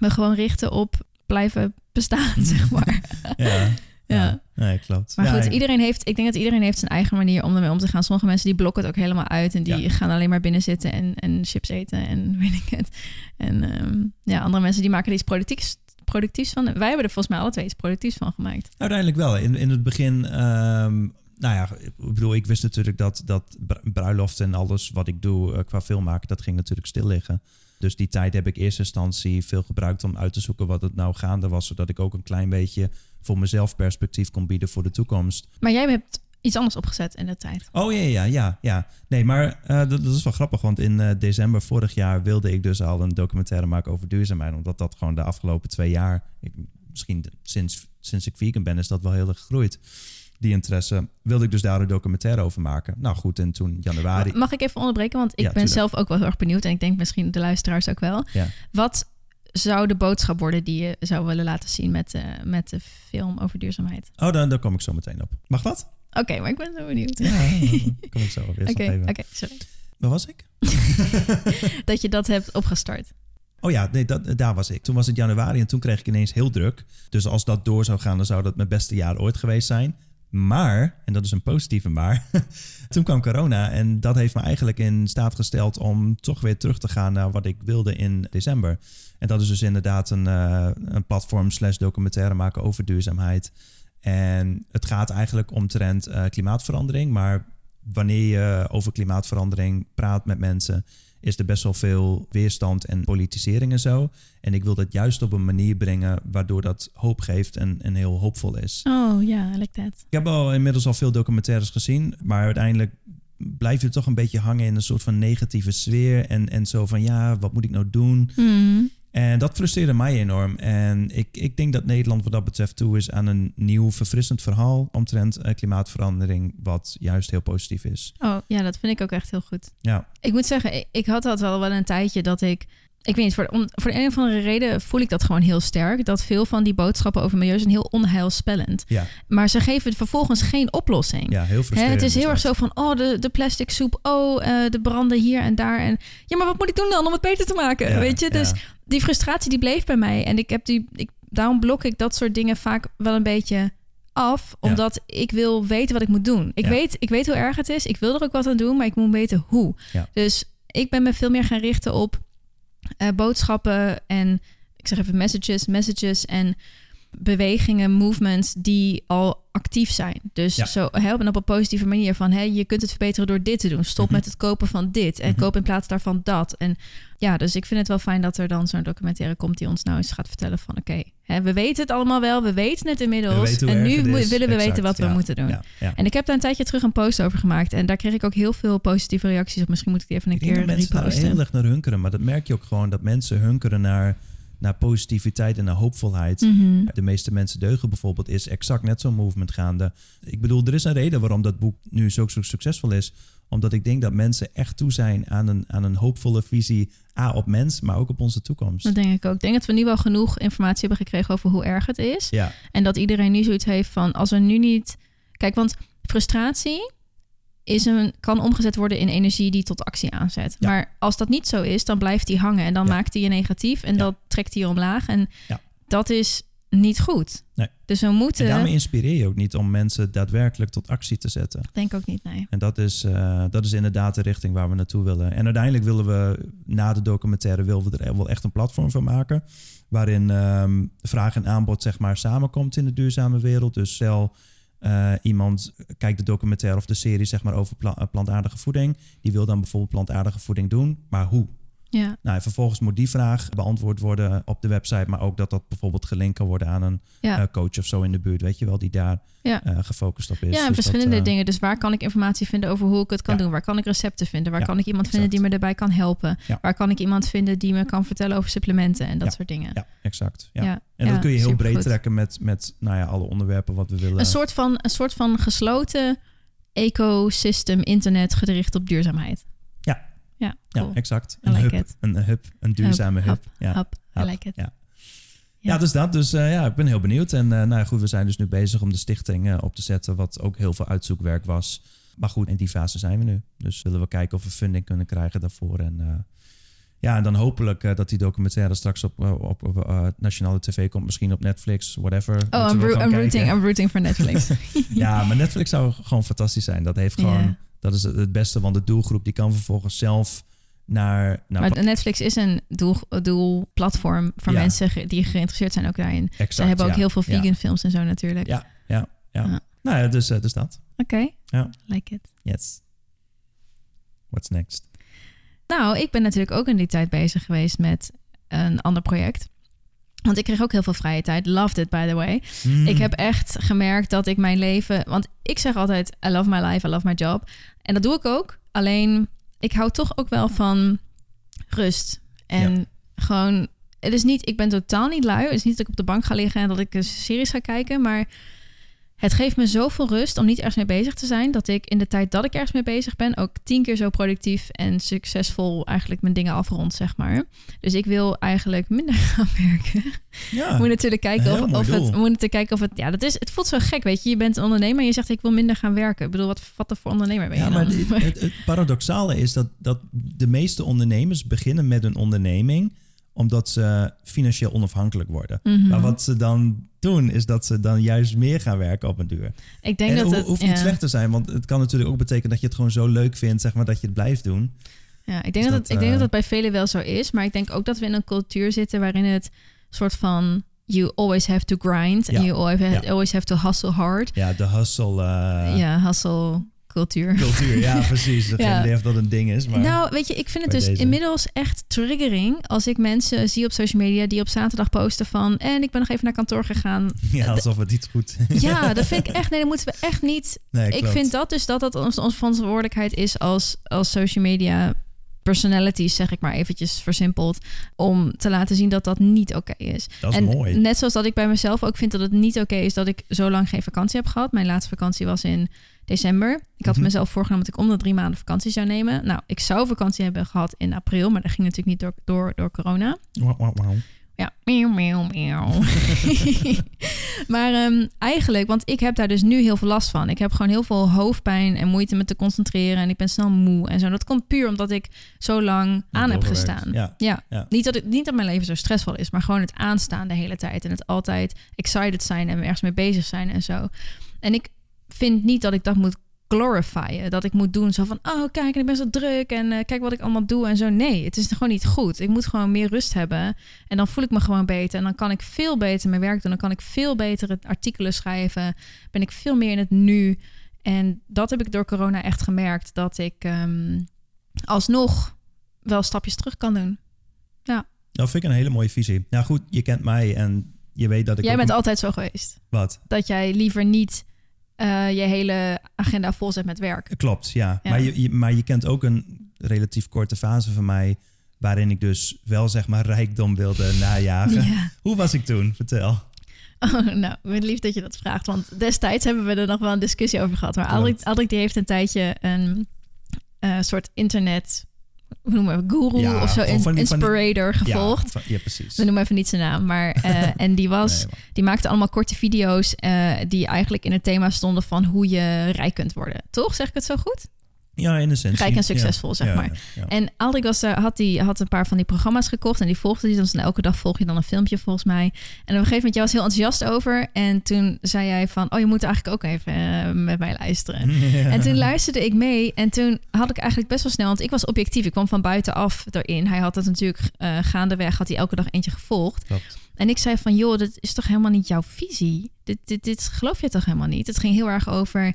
me gewoon richten op blijven bestaan, zeg maar. Ja. Ja. Nee, klopt. Maar Ja, goed, iedereen heeft, ik denk dat iedereen heeft zijn eigen manier om ermee om te gaan. Sommige mensen die blokken het ook helemaal uit en die Ja. gaan alleen maar binnen zitten en, en chips eten en weet ik het. En ehm, ja, andere mensen die maken er iets productiefs, productiefs van. Wij hebben er volgens mij alle twee iets productiefs van gemaakt. Uiteindelijk wel. In, in het begin, ehm, nou ja, ik bedoel, ik wist natuurlijk dat, dat bru- bruiloft en alles wat ik doe eh, qua film maken, dat ging natuurlijk stil liggen. Dus die tijd heb ik in eerste instantie veel gebruikt om uit te zoeken wat het nou gaande was, zodat ik ook een klein beetje voor mezelf perspectief kon bieden voor de toekomst. Maar jij hebt iets anders opgezet in de tijd. Oh ja, ja, ja, ja. Nee, maar eh, dat, dat is wel grappig, want in eh, december vorig jaar wilde ik dus al een documentaire maken over duurzaamheid, omdat dat gewoon de afgelopen twee jaar, ik, misschien sinds, sinds ik vegan ben, is dat wel heel erg gegroeid. Die interesse wilde ik dus daar een documentaire over maken. Nou goed, en toen januari. Mag ik even onderbreken? Want ik Ja, ben tuurlijk. zelf ook wel heel erg benieuwd. En ik denk misschien de luisteraars ook wel. Ja. Wat zou de boodschap worden die je zou willen laten zien met, eh, met de film over duurzaamheid? Oh, dan, daar kom ik zo meteen op. Mag dat? Oké, maar ik ben zo benieuwd. Ja, kom ik zo op. Eerst oké, sorry. Waar was ik? Dat je dat hebt opgestart. Oh ja, nee, dat, daar was ik. Toen was het januari en toen kreeg ik ineens heel druk. Dus als dat door zou gaan, dan zou dat mijn beste jaar ooit geweest zijn. Maar, en dat is een positieve maar, toen kwam corona en dat heeft me eigenlijk in staat gesteld om toch weer terug te gaan naar wat ik wilde in december. En dat is dus inderdaad een, eh, een platform slash documentaire maken over duurzaamheid. En het gaat eigenlijk omtrent eh, klimaatverandering, maar wanneer je over klimaatverandering praat met mensen, is er best wel veel weerstand en politisering en zo. En ik wil dat juist op een manier brengen waardoor dat hoop geeft en, en heel hoopvol is. Oh ja, I like that. Ik heb al inmiddels al veel documentaires gezien, maar uiteindelijk blijf je toch een beetje hangen in een soort van negatieve sfeer. En, en zo van ja, wat moet ik nou doen? Hmm. En dat frustreerde mij enorm. En ik, ik denk dat Nederland wat dat betreft toe is aan een nieuw, verfrissend verhaal omtrent eh, klimaatverandering, wat juist heel positief is. Oh ja, dat vind ik ook echt heel goed. Ja, Ik moet zeggen, ik, ik had dat wel wel een tijdje dat ik... Ik weet niet, voor, om, voor de een of andere reden voel ik dat gewoon heel sterk. Dat veel van die boodschappen over milieu zijn heel onheilspellend. ja, Maar ze geven vervolgens geen oplossing. ja heel Hè, frustrerend. het is heel erg zo van, oh, de, de plastic soep, oh, eh, de branden hier en daar. En ja, maar wat moet ik doen dan om het beter te maken? Ja, weet je, dus ja. Die frustratie die bleef bij mij. En ik heb die, ik, daarom blok ik dat soort dingen vaak wel een beetje af, Ja. omdat ik wil weten wat ik moet doen. Ik, Ja. weet, ik weet hoe erg het is, ik wil er ook wat aan doen, maar ik moet weten hoe. Ja. Dus ik ben me veel meer gaan richten op eh, boodschappen en ik zeg even messages, messages en bewegingen, movements die al actief zijn. Dus Ja. zo helpen op een positieve manier van hè, je kunt het verbeteren door dit te doen. Stop Mhm. met het kopen van dit en Mhm. koop in plaats daarvan dat. En ja, dus ik vind het wel fijn dat er dan zo'n documentaire komt die ons nou eens gaat vertellen van oké, hè, we weten het allemaal wel, we weten het inmiddels We en nu willen we Exact, weten wat we moeten doen. Ja. En ik heb daar een tijdje terug een post over gemaakt en daar kreeg ik ook heel veel positieve reacties op. Misschien moet ik die even een Ik denk keer dat mensen daar reposten. heel erg naar hunkeren. Maar dat merk je ook gewoon dat mensen hunkeren naar, naar positiviteit en naar hoopvolheid. Mhm. De meeste mensen deugen bijvoorbeeld is exact net zo'n movement gaande. Ik bedoel, er is een reden waarom dat boek nu zo, zo succesvol is. Omdat ik denk dat mensen echt toe zijn aan een, aan een hoopvolle visie. A, op mens, maar ook op onze toekomst. Dat denk ik ook. Ik denk dat we nu wel genoeg informatie hebben gekregen over hoe erg het is. Ja, En dat iedereen nu zoiets heeft van als we nu niet. Kijk, want frustratie is een, kan omgezet worden in energie die tot actie aanzet. Ja. Maar als dat niet zo is, dan blijft die hangen en dan Ja. maakt hij je negatief en dat trekt hij omlaag. En dat is niet goed. Nee. Dus we moeten. en daarmee inspireer je ook niet om mensen daadwerkelijk tot actie te zetten. Denk ook niet, nee. En dat is, eh, dat is inderdaad de richting waar we naartoe willen. En uiteindelijk willen we na de documentaire willen we er wel echt een platform van maken. Waarin ehm, vraag en aanbod zeg maar samenkomt in de duurzame wereld. Dus stel eh, iemand kijkt de documentaire of de serie zeg maar over eh, plantaardige voeding. Die wil dan bijvoorbeeld plantaardige voeding doen. Maar hoe? Ja, Nou, en vervolgens moet die vraag beantwoord worden op de website. Maar ook dat dat bijvoorbeeld gelinkt kan worden aan een ja. eh, coach of zo in de buurt. Weet je wel, die daar Ja. eh, gefocust op is. ja, en Dus verschillende dat, eh, dingen. Dus waar kan ik informatie vinden over hoe ik het kan doen? Waar kan ik recepten vinden? Waar kan ik iemand vinden die me erbij kan helpen? Waar kan ik iemand vinden die me kan vertellen over supplementen en dat soort dingen? Ja, exact. Ja. En dat kun je heel breed trekken met, met nou ja, alle onderwerpen wat we willen. Een soort van, een soort van gesloten ecosystem internet gericht op duurzaamheid. Ja. Ja, exact. Een like hub, een hub, een duurzame hub. Hub, Ja. Hub, I Hub, like it. Ja. Ja. Ja, dus dat. Dus eh, ja, ik ben heel benieuwd. En eh, nou ja, goed, we zijn dus nu bezig om de stichting eh, op te zetten, wat ook heel veel uitzoekwerk was. Maar goed, in die fase zijn we nu. Dus willen we kijken of we funding kunnen krijgen daarvoor. En ja, en dan hopelijk dat die documentaire straks op, op, op nationale tv komt, misschien op Netflix, whatever. Oh, I'm, rooting, I'm rooting voor Netflix. Ja, maar Netflix zou gewoon fantastisch zijn. Dat heeft gewoon. Dat is het- beste, want de doelgroep die kan vervolgens zelf naar, naar maar Netflix is een doel, doelplatform voor Ja. mensen die geïnteresseerd zijn ook daarin. exact, Ze hebben ook ja, heel veel ja. vegan films en zo natuurlijk. Ja, ja, ja. Ja. Nou ja, dus, eh, dus dat. Oké, Ja. like it. Yes. What's next? Nou, ik ben natuurlijk ook in die tijd bezig geweest met een ander project. Want ik kreeg ook heel veel vrije tijd. Loved it, by the way. Hmm. Ik heb echt gemerkt dat ik mijn leven... Want ik zeg altijd, I love my life, I love my job. En dat doe ik ook. Alleen, ik hou toch ook wel van rust. En gewoon... Het is niet, ik ben totaal niet lui. Het is niet dat ik op de bank ga liggen en dat ik een series ga kijken. Maar het geeft me zoveel rust om niet ergens mee bezig te zijn. Dat ik in de tijd dat ik ergens mee bezig ben... ook tien keer zo productief en succesvol eigenlijk mijn dingen afrond, zeg maar. Dus ik wil eigenlijk minder gaan werken. Ja, We moeten natuurlijk kijken of, het. moeten natuurlijk kijken of het. Ja, dat is. Het voelt zo gek, weet je. Je bent een ondernemer en je zegt ik wil minder gaan werken. Ik bedoel, wat wat voor ondernemer ben je ja maar dan? het, het, het paradoxale is dat, dat de meeste ondernemers beginnen met een onderneming omdat ze financieel onafhankelijk worden. Mhm. Maar wat ze dan doen, is dat ze dan juist meer gaan werken op een duur. ik denk en dat het het. hoeft ja. niet slecht te zijn, want het kan natuurlijk ook betekenen dat je het gewoon zo leuk vindt, zeg maar, dat je het blijft doen. Ja, ik denk, Dus dat, dat, het, ik denk eh, dat het bij velen wel zo is. Maar ik denk ook dat we in een cultuur zitten waarin het soort van. You always have to grind. Ja. And you always have, Ja. always have to hustle hard. Ja, de hustle eh, ja, hustle cultuur. cultuur. Ja, precies. Heb Ja. geen idee of dat een ding is, maar... Nou, weet je, ik vind het dus deze. inmiddels echt triggering als ik mensen zie op social media die op zaterdag posten van en ik ben nog even naar kantoor gegaan. ja, alsof het niet goed... Ja, dat vind ik echt. Nee, dat moeten we echt niet. nee, Ik klopt. vind dat dus dat dat onze, onze verantwoordelijkheid is als, als social media personalities, zeg ik maar eventjes versimpeld, om te laten zien dat dat niet oké is. Dat is en mooi. net zoals dat ik bij mezelf ook vind dat het niet oké is dat ik zo lang geen vakantie heb gehad. Mijn laatste vakantie was in december. Ik had Mhm. mezelf voorgenomen dat ik om de drie maanden vakantie zou nemen. Nou, ik zou vakantie hebben gehad in april, maar dat ging natuurlijk niet door, door, door corona. Ja, maar ehm, eigenlijk, want ik heb daar dus nu heel veel last van. Ik heb gewoon heel veel hoofdpijn en moeite met te concentreren. En ik ben snel moe en zo. Dat komt puur omdat ik zo lang aan heb gestaan. Ja. Ja, Ja. Niet, dat het, niet dat mijn leven zo stressvol is, maar gewoon het aanstaan de hele tijd. En het altijd excited zijn en ergens mee bezig zijn en zo. En ik vind niet dat ik dat moet glorifyen. Dat ik moet doen zo van, oh kijk, ik ben zo druk en eh, kijk wat ik allemaal doe en zo. Nee, het is gewoon niet goed. Ik moet gewoon meer rust hebben en dan voel ik me gewoon beter. En dan kan ik veel beter mijn werk doen. Dan kan ik veel beter artikelen schrijven. Ben ik veel meer in het nu. En dat heb ik door corona echt gemerkt. Dat ik ehm, alsnog wel stapjes terug kan doen. Ja. Dat vind ik een hele mooie visie. Nou goed, je kent mij en je weet dat ik. Jij bent altijd zo geweest. Wat? Dat jij liever niet eh, je hele agenda vol zet met werk. Klopt, ja. Ja. Maar, je, je- maar je kent ook een relatief korte fase van mij. waarin ik dus wel zeg maar rijkdom wilde najagen. Ja. Hoe was ik toen? Vertel. Oh, nou, ik lief dat je dat vraagt. Want destijds hebben we er nog wel een discussie over gehad. Maar Aldrik die heeft een tijdje een eh, soort internet... Hoe noemen we? Guru Ja, of zo, in- die- die- inspirator gevolgd. Ja, van- ja precies. We noemen even niet zijn naam. Maar, eh, en die, was, Nee, die maakte allemaal korte video's... eh, die eigenlijk in het thema stonden van hoe je rijk kunt worden. Toch? Zeg ik het zo goed? Ja, in de essentie. Rijk en Ja. succesvol, zeg Ja, maar. ja. En Aldrik was, eh, had, die, had een paar van die programma's gekocht en die volgde die. Dus elke dag volg je dan een filmpje volgens mij. En op een gegeven moment, jij was heel enthousiast over. En toen zei jij van, oh je moet eigenlijk ook even eh, met mij luisteren. En toen luisterde ik mee en toen had ik eigenlijk best wel snel, want ik was objectief. Ik kwam van buitenaf erin. Hij had het natuurlijk eh, gaandeweg, had hij elke dag eentje gevolgd. Klopt. En ik zei van, joh, dit is toch helemaal niet jouw visie? Dit, dit, dit geloof je toch helemaal niet? Het ging heel erg over,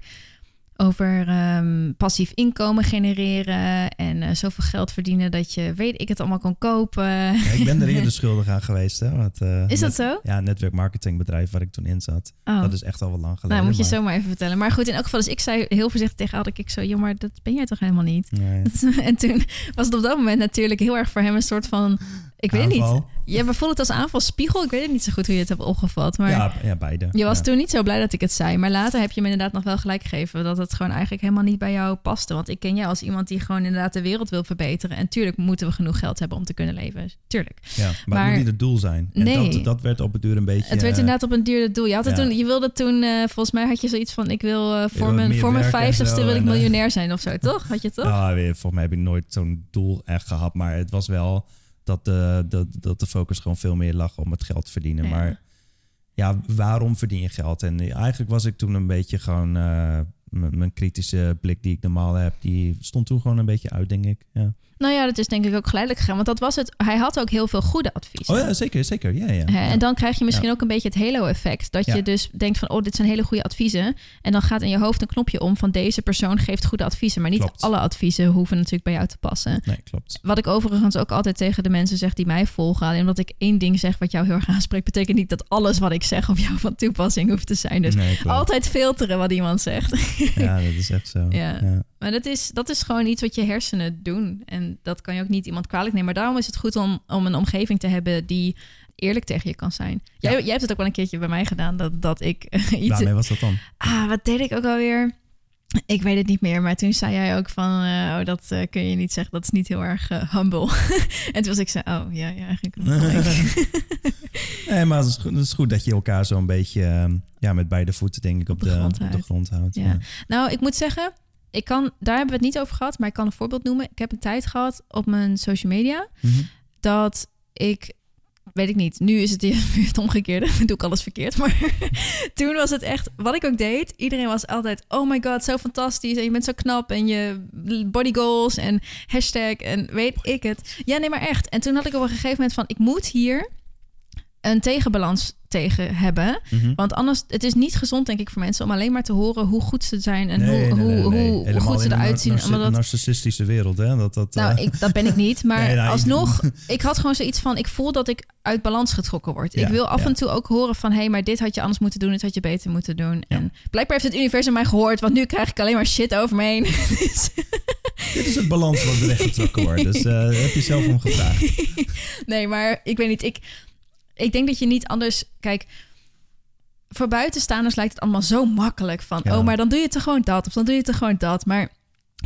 over ehm, passief inkomen genereren en eh, zoveel geld verdienen dat je, weet ik het, allemaal kan kopen. Ja, ik ben er eerder schuldig aan geweest. Hè, want, eh, Is dat zo? Ja, netwerkmarketingbedrijf waar ik toen in zat. Oh. Dat is echt al wel lang geleden. nou, moet je maar- zo maar even vertellen. Maar goed, in elk geval, dus ik zei heel voorzichtig tegen Alrik, ik zo, joh, maar dat ben jij toch helemaal niet? Nee. En toen was het op dat moment natuurlijk heel erg voor hem een soort van, ik weet niet. Ja, maar voelde het als aanvalspiegel. Ik weet het niet zo goed hoe je het hebt opgevat. Maar Ja, ja, beide. je was ja. toen niet zo blij dat ik het zei. Maar later heb je me inderdaad nog wel gelijk gegeven. Dat het gewoon eigenlijk helemaal niet bij jou paste. Want ik ken jou als iemand die gewoon inderdaad de wereld wil verbeteren. En tuurlijk moeten we genoeg geld hebben om te kunnen leven. Tuurlijk. Ja, maar, Maar- het moet niet het doel zijn. En Nee. dat, dat werd op het duur een beetje... Het werd eh, inderdaad op een duur doel. Je, had het ja. toen, je wilde toen, eh, volgens mij had je zoiets van... ik wil eh, voor, wil mijn, voor mijn vijftigste wil ik miljonair zijn of zo, toch? Had je toch? Ja, weer, volgens mij heb ik nooit zo'n doel echt gehad. Maar het was wel dat de, dat, dat de focus gewoon veel meer lag om het geld te verdienen. Ja. Maar ja, waarom verdien je geld? En eigenlijk was ik toen een beetje gewoon... m- mijn kritische blik die ik normaal heb, die stond toen gewoon een beetje uit, denk ik. Ja. Nou ja, dat is denk ik ook geleidelijk gegaan. Want dat was het. Hij had ook heel veel goede adviezen. Oh ja, zeker, zeker. Ja, ja. En dan krijg je misschien Ja. ook een beetje het halo-effect. Dat Ja. je dus denkt van, oh, dit zijn hele goede adviezen. En dan gaat in je hoofd een knopje om van deze persoon geeft goede adviezen. Maar niet Klopt. alle adviezen hoeven natuurlijk bij jou te passen. Nee, klopt. Wat ik overigens ook altijd tegen de mensen zeg die mij volgen. Alleen omdat ik één ding zeg wat jou heel erg aanspreekt... betekent niet dat alles wat ik zeg op jou van toepassing hoeft te zijn. Dus nee, altijd filteren wat iemand zegt. Ja, dat is echt zo. Ja. Maar dat is, dat is gewoon iets wat je hersenen doen. En dat kan je ook niet iemand kwalijk nemen. Maar daarom is het goed om, om een omgeving te hebben die eerlijk tegen je kan zijn. Jij, Ja. jij hebt het ook wel een keertje bij mij gedaan dat, dat ik eh, iets. Waarmee was dat dan? Ah, wat deed ik ook alweer? Ik weet het niet meer, maar toen zei jij ook van, eh, oh, dat eh, kun je niet zeggen, dat is niet heel erg humble. en toen was ik zo, oh, ja, ja, eigenlijk. Nee, maar het is, goed, het is goed dat je elkaar zo een beetje ja, met beide voeten denk ik op, de de, grond houdt. grond houdt. Ja. Ja. nou, ik moet zeggen, ik kan, daar hebben we het niet over gehad, maar ik kan een voorbeeld noemen. Ik heb een tijd gehad op mijn social media Mhm. dat ik, weet ik niet, nu is het het omgekeerde, dan doe ik alles verkeerd. Maar toen was het echt, wat ik ook deed, iedereen was altijd, oh my god, zo fantastisch en je bent zo knap en je body goals en hashtag en weet ik het. Ja, nee, maar echt. En toen had ik op een gegeven moment van, ik moet hier een tegenbalans tegen hebben. Mhm. Want anders, het is niet gezond, denk ik, voor mensen om alleen maar te horen hoe goed ze zijn en Nee, hoe, nee, nee, hoe, hoe, goed ze een eruit zien. Omdat dat, narcissistische wereld, hè? Dat, dat, nou, eh, ik, dat ben ik niet. Maar nou, alsnog, ik had gewoon zoiets van... ik voel dat ik uit balans getrokken word. Ja, ik wil af ja. en toe ook horen van... hé, hey, maar dit had je anders moeten doen, dit had je beter moeten doen. Ja. En blijkbaar heeft het universum mij gehoord... want nu krijg ik alleen maar shit over me heen. Dus- Dit is het balans wat er getrokken wordt. Dus daar heb je zelf om gevraagd. nee, maar ik weet niet. Ik, ik denk dat je niet anders... Kijk, voor buitenstaanders lijkt het allemaal zo makkelijk. Van, Ja. oh, maar dan doe je toch gewoon dat. Of dan doe je toch gewoon dat. Maar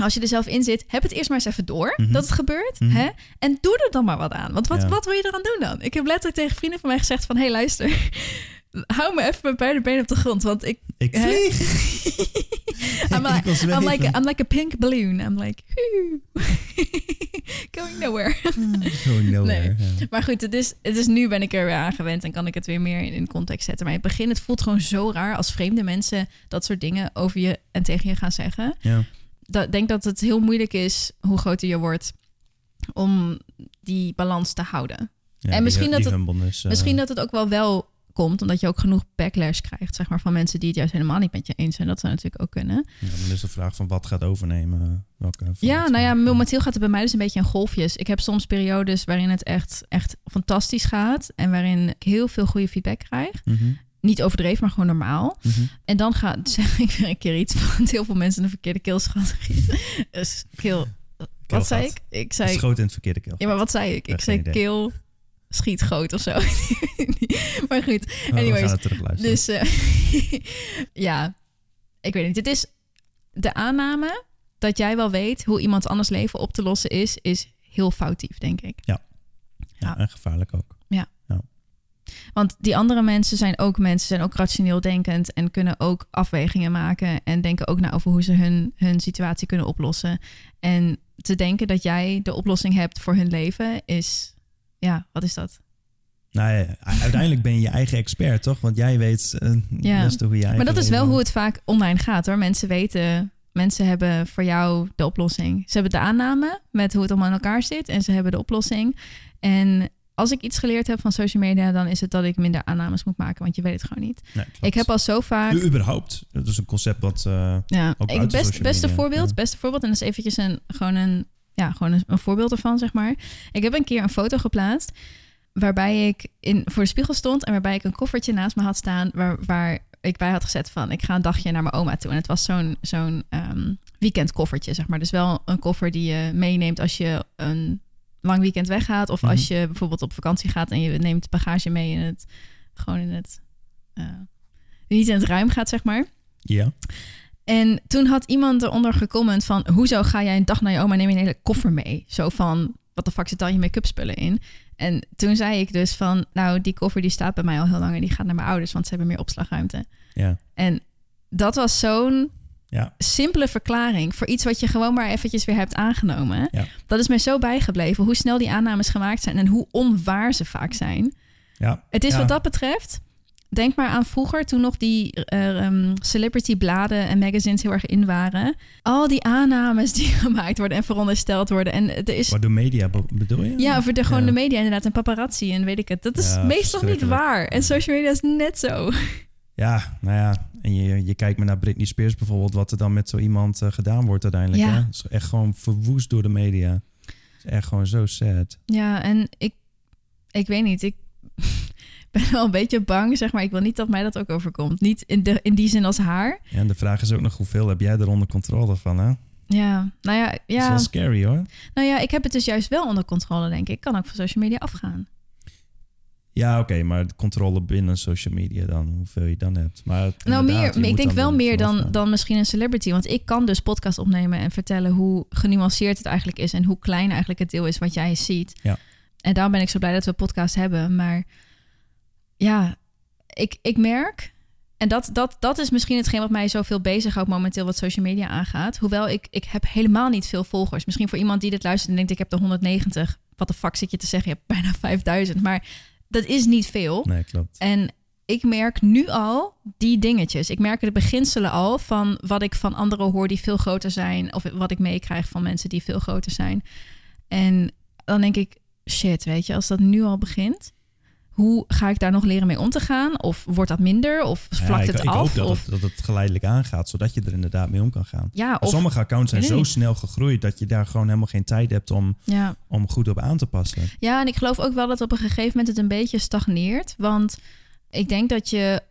als je er zelf in zit, heb het eerst maar eens even door Mhm. dat het gebeurt. Mhm. Hè? En doe er dan maar wat aan. Want wat, Ja. wat wil je eraan doen dan? Ik heb letterlijk tegen vrienden van mij gezegd van... hé, hey, luister, hou me even met beide benen op de grond. Want ik... Ik vlieg! I'm like. I'm, like, I'm like a pink balloon. I'm like... Going nowhere. Going nowhere. Nee. ja. Maar goed, het is, het is nu ben ik er weer aan gewend en kan ik het weer meer in, in context zetten. Maar in het begin, het voelt gewoon zo raar als vreemde mensen dat soort dingen over je en tegen je gaan zeggen. Ja. Dat, ik denk dat het heel moeilijk is, hoe groter je wordt, om die balans te houden. Ja, En die- misschien dat die het- eh, Misschien dat het ook wel wel komt, omdat je ook genoeg backlash krijgt, zeg maar, van mensen die het juist helemaal niet met je eens zijn. Dat zou natuurlijk ook kunnen. ja, dan is de vraag van wat gaat overnemen. Welke Ja, nou ja, momenteel gaat het bij mij dus een beetje in golfjes. Ik heb soms periodes waarin het echt, echt fantastisch gaat en waarin ik heel veel goede feedback krijg. Mhm, Niet overdreven, maar gewoon normaal. mhm. En dan ga, zeg ik weer een keer iets van heel veel mensen een verkeerde keelschat. Dus keel, wat zei ik? Ik zei, Schoot in het verkeerde keel. ja, maar wat zei ik? Ja, Ik zei keel schiet groot of zo. maar goed, Oh, we anyways, dus eh, ja, ik weet niet. Het is de aanname dat jij wel weet hoe iemand anders leven op te lossen is, is heel foutief, denk ik. ja, ja. en gevaarlijk ook. Want die andere mensen zijn ook mensen, zijn ook rationeel denkend en kunnen ook afwegingen maken en denken ook na over hoe ze hun, hun situatie kunnen oplossen. En te denken dat jij de oplossing hebt voor hun leven is, ja, wat is dat? Nou ja, uiteindelijk ben je je eigen expert, toch? Want jij weet Ja. het beste hoe eigen Maar dat is wel hoe het vaak online gaat hoor. Mensen weten, mensen hebben voor jou de oplossing. Ze hebben de aanname met hoe het allemaal in elkaar zit en ze hebben de oplossing. En als ik iets geleerd heb van social media, dan is het dat ik minder aannames moet maken, want je weet het gewoon niet. Nee. Ik heb al zo vaak. U- überhaupt. Dat is een concept wat... eh, Ja, Ook ik, best, beste voorbeeld, ja. beste voorbeeld. En dat is eventjes een, gewoon een, ja, gewoon een, een voorbeeld ervan, zeg maar. Ik heb een keer een foto geplaatst waarbij ik in, voor de spiegel stond en waarbij ik een koffertje naast me had staan waar, waar ik bij had gezet van ik ga een dagje naar mijn oma toe. En het was zo'n zo'n ehm, weekendkoffertje, zeg maar. Dus wel een koffer die je meeneemt als je een lang weekend weggaat of als Mhm. je bijvoorbeeld op vakantie gaat en je neemt bagage mee in het, gewoon in het, eh, niet in het ruim gaat, zeg maar. ja. En toen had iemand eronder gecomment van... hoezo ga jij een dag naar je oma en neem je een hele koffer mee? Zo van, wat de fuck zit dan je make-up spullen in? En toen zei ik dus van... nou, die koffer die staat bij mij al heel lang... en die gaat naar mijn ouders, want ze hebben meer opslagruimte. Ja. En dat was zo'n Ja. simpele verklaring... voor iets wat je gewoon maar eventjes weer hebt aangenomen. Ja. Dat is mij zo bijgebleven... hoe snel die aannames gemaakt zijn... en hoe onwaar ze vaak zijn. Ja. Het is wat dat betreft. Denk maar aan vroeger, toen nog die ehm, celebrity bladen en magazines heel erg in waren. Al die aannames die gemaakt worden en verondersteld worden. En er is. Maar door media be- bedoel je? Ja, over de, gewoon Ja. de media inderdaad en paparazzi en weet ik het. Dat is Ja, meestal niet waar. En social media is net zo. Ja, nou ja. En je, je kijkt maar naar Britney Spears bijvoorbeeld... wat er dan met zo iemand eh, gedaan wordt uiteindelijk. Ja. Hè? Is echt gewoon verwoest door de media. Is echt gewoon zo sad. Ja, en ik, ik weet niet. Ik ben wel een beetje bang, zeg maar. Ik wil niet dat mij dat ook overkomt. Niet in, de, in die zin als haar. Ja, en de vraag is ook nog hoeveel heb jij er onder controle van, hè? Ja, nou ja, Dat is ja. wel scary, hoor. Nou ja, ik heb het dus juist wel onder controle, denk ik. Ik kan ook van social media afgaan. Ja, oké, maar de controle binnen social media dan, hoeveel je dan hebt. Maar Nou, meer, ik denk wel er meer dan, dan misschien een celebrity. Want ik kan dus podcast opnemen en vertellen hoe genuanceerd het eigenlijk is. En hoe klein eigenlijk het deel is wat jij ziet. Ja. En daarom ben ik zo blij dat we podcast hebben. Maar ja, ik, ik merk. En dat, dat, dat is misschien hetgeen wat mij zoveel bezighoudt momenteel wat social media aangaat. Hoewel ik, ik heb helemaal niet veel volgers. Misschien voor iemand die dit luistert en denkt ik heb er 190. Wat de fuck zit je te zeggen? Je hebt bijna 5000. Maar dat is niet veel. Nee, klopt. En ik merk nu al die dingetjes. Ik merk de beginselen al van wat ik van anderen hoor die veel groter zijn. Of wat ik meekrijg van mensen die veel groter zijn. En dan denk ik, shit, weet je, als dat nu al begint. Hoe ga ik daar nog leren mee om te gaan? Of wordt dat minder? Of Ja, vlakt ik, het ik af? hoop dat, of, het, dat het geleidelijk aangaat, zodat je er inderdaad mee om kan gaan. ja, of, Sommige accounts zijn ik zo snel gegroeid dat je daar gewoon helemaal geen tijd hebt om, ja. om goed op aan te passen. Ja, en ik geloof ook wel dat op een gegeven moment het een beetje stagneert. Want ik denk dat je,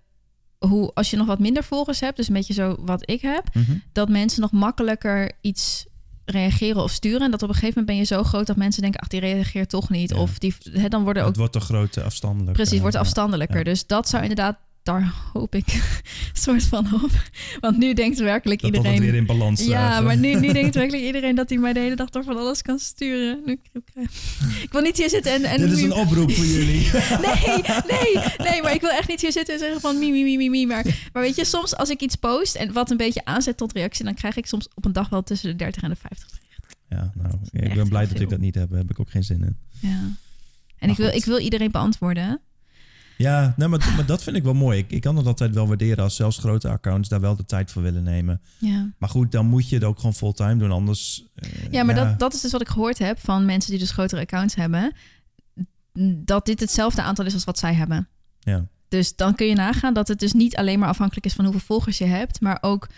hoe, als je nog wat minder volgers hebt, dus een beetje zo wat ik heb, Mhm. dat mensen nog makkelijker iets reageren of sturen. En dat op een gegeven moment ben je zo groot dat mensen denken, ach, die reageert toch niet. Ja. Of die, hè, dan worden ook, Het wordt te groot, te afstandelijk. precies, wordt afstandelijker. ja. Dus dat zou inderdaad, daar hoop ik een soort van op. Want nu denkt werkelijk Dat, dat iedereen... weer in balans Ja, maar nu, nu denkt werkelijk iedereen dat hij mij de hele dag door van alles kan sturen. Nu, ik wil niet hier zitten en... en Dit is een oproep voor jullie. Nee, nee, nee, maar ik wil echt niet hier zitten en zeggen van mi, mi, mi, mi, mi. Maar, maar weet je, soms als ik iets post en wat een beetje aanzet tot reactie, dan krijg ik soms op een dag wel tussen de 30 en de 50. Ja, nou, ik ben blij dat ik dat niet heb. Daar heb ik ook geen zin in. Ja. En Maar ik wil, ik wil iedereen beantwoorden. Ja, nee, maar, maar dat vind ik wel mooi. Ik, ik kan het altijd wel waarderen als zelfs grote accounts daar wel de tijd voor willen nemen. Ja, Maar goed, dan moet je het ook gewoon fulltime doen. Anders. eh, ja maar Dat, dat is dus wat ik gehoord heb van mensen die dus grotere accounts hebben. Dat dit hetzelfde aantal is als wat zij hebben. Ja. Dus dan kun je nagaan dat het dus niet alleen maar afhankelijk is van hoeveel volgers je hebt, maar ook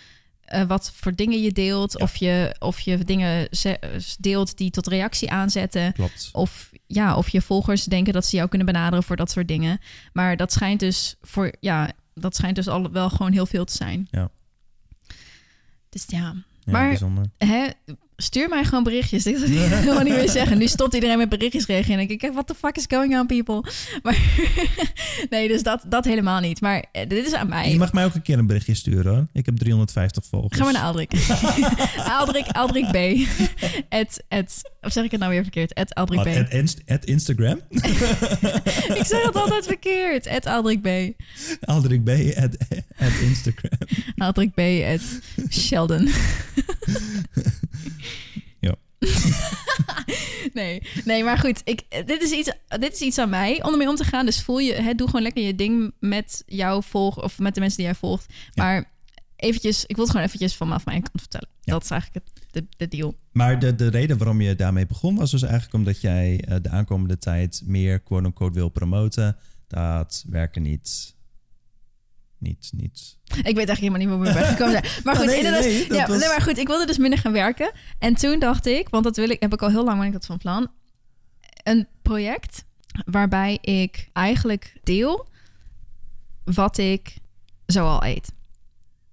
eh, wat voor dingen je deelt. Ja. Of, je, of je dingen ze- deelt die tot reactie aanzetten. Klopt. Of, ja, of je volgers denken dat ze jou kunnen benaderen voor dat soort dingen. Maar dat schijnt dus voor ja, dat schijnt dus al wel gewoon heel veel te zijn. Ja. Dus ja, Ja, Maar- bijzonder. hè, stuur mij gewoon berichtjes. Ik wil niet meer zeggen. Nu stopt iedereen met berichtjes reageren. En ik denk, what the fuck is going on, people? Maar nee, dus dat, dat helemaal niet. Maar eh, dit is aan mij. Je mag mij ook een keer een berichtje sturen hoor. Ik heb 350 volgers. Ga maar naar Aldrik. Aldrik, Aldrik B. At, at, of zeg ik het nou weer verkeerd? At Aldrik Wat, B. at, Inst- at Instagram? Ik zeg het altijd verkeerd. At Aldrik B. Aldrik B. At, at Instagram. Aldrik B. At Sheldon. Ja. Nee, nee, maar goed. Ik, dit, is iets, dit is iets aan mij om ermee om te gaan. Dus voel je, hè, doe gewoon lekker je ding met jouw volg of met de mensen die jij volgt. Ja. Maar eventjes, ik wil het gewoon eventjes vanaf mijn kant vertellen. Ja. Dat is eigenlijk het, de, de deal. Maar de, de reden waarom je daarmee begon was dus eigenlijk omdat jij eh, de aankomende tijd meer quote-unquote wil promoten. Dat werken niet. Niet, niet. Ik weet eigenlijk helemaal niet hoe we bij gekomen zijn. Maar goed, nee, ja, was- nee, maar goed, ik wilde dus minder gaan werken. En toen dacht ik, want dat wil ik, heb ik al heel lang ben ik dat van plan. Een project waarbij ik eigenlijk deel wat ik zoal eet.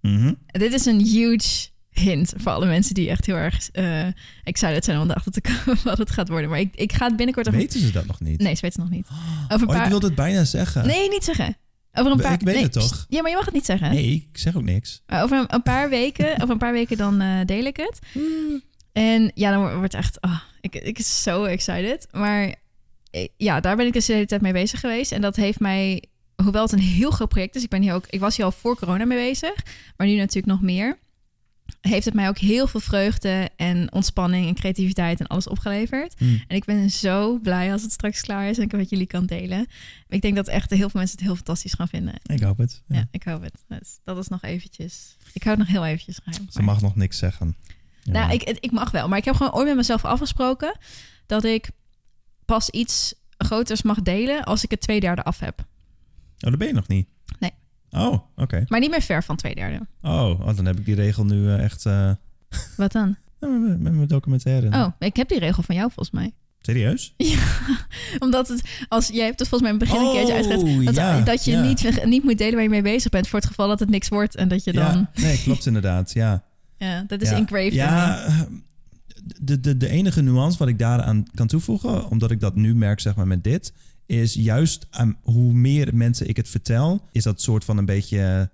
Mhm. Dit is een huge hint voor alle mensen die echt heel erg eh excited zijn om erachter te komen wat het gaat worden. Maar ik, ik ga het binnenkort... over- Weten ze dat nog niet? Nee, ze weten het nog niet. Over een Oh, ik paar... wilde het bijna zeggen. Nee, niet zeggen. Over een Ik paar... weet nee, het toch? pst. Ja, maar je mag het niet zeggen. Nee, ik zeg ook niks. Maar over een, een paar weken, over een paar weken dan eh, deel ik het. En ja, dan wordt echt, oh, ik, ik ben zo excited. Maar eh, ja, daar ben ik dus de hele tijd mee bezig geweest. En dat heeft mij, hoewel het een heel groot project is, ik ben hier ook, ik was hier al voor corona mee bezig, maar nu natuurlijk nog meer. Heeft het mij ook heel veel vreugde en ontspanning en creativiteit en alles opgeleverd. Hmm. En ik ben zo blij als het straks klaar is en ik het met jullie kan delen. Ik denk dat echt heel veel mensen het heel fantastisch gaan vinden. Ik hoop het. Ja. Ja, ik hoop het. Dus dat is nog eventjes. Ik hou het nog heel eventjes geheim. Ze mag nog niks zeggen. Ja. Nou, ik, ik mag wel. Maar ik heb gewoon ooit met mezelf afgesproken dat ik pas iets groters mag delen als ik het twee derde af heb. Oh, dat ben je nog niet? Nee. Oh, oké. Maar niet meer ver van twee derde. Oh, oh, dan heb ik die regel nu eh, echt... eh, Wat dan? met, met mijn documentaire. Oh, ik heb die regel van jou volgens mij. Serieus? Omdat het, als jij hebt het volgens mij het begin een keertje Oh, uitgelegd, dat, ja, dat je ja. niet, niet moet delen waar je mee bezig bent voor het geval dat het niks wordt en dat je dan, Ja, nee, klopt inderdaad. Ja. ja, dat is ja. engraved. Ja, de, de, de enige nuance wat ik daaraan kan toevoegen, omdat ik dat nu merk zeg maar met dit, is juist aan hoe meer mensen ik het vertel, is dat soort van een beetje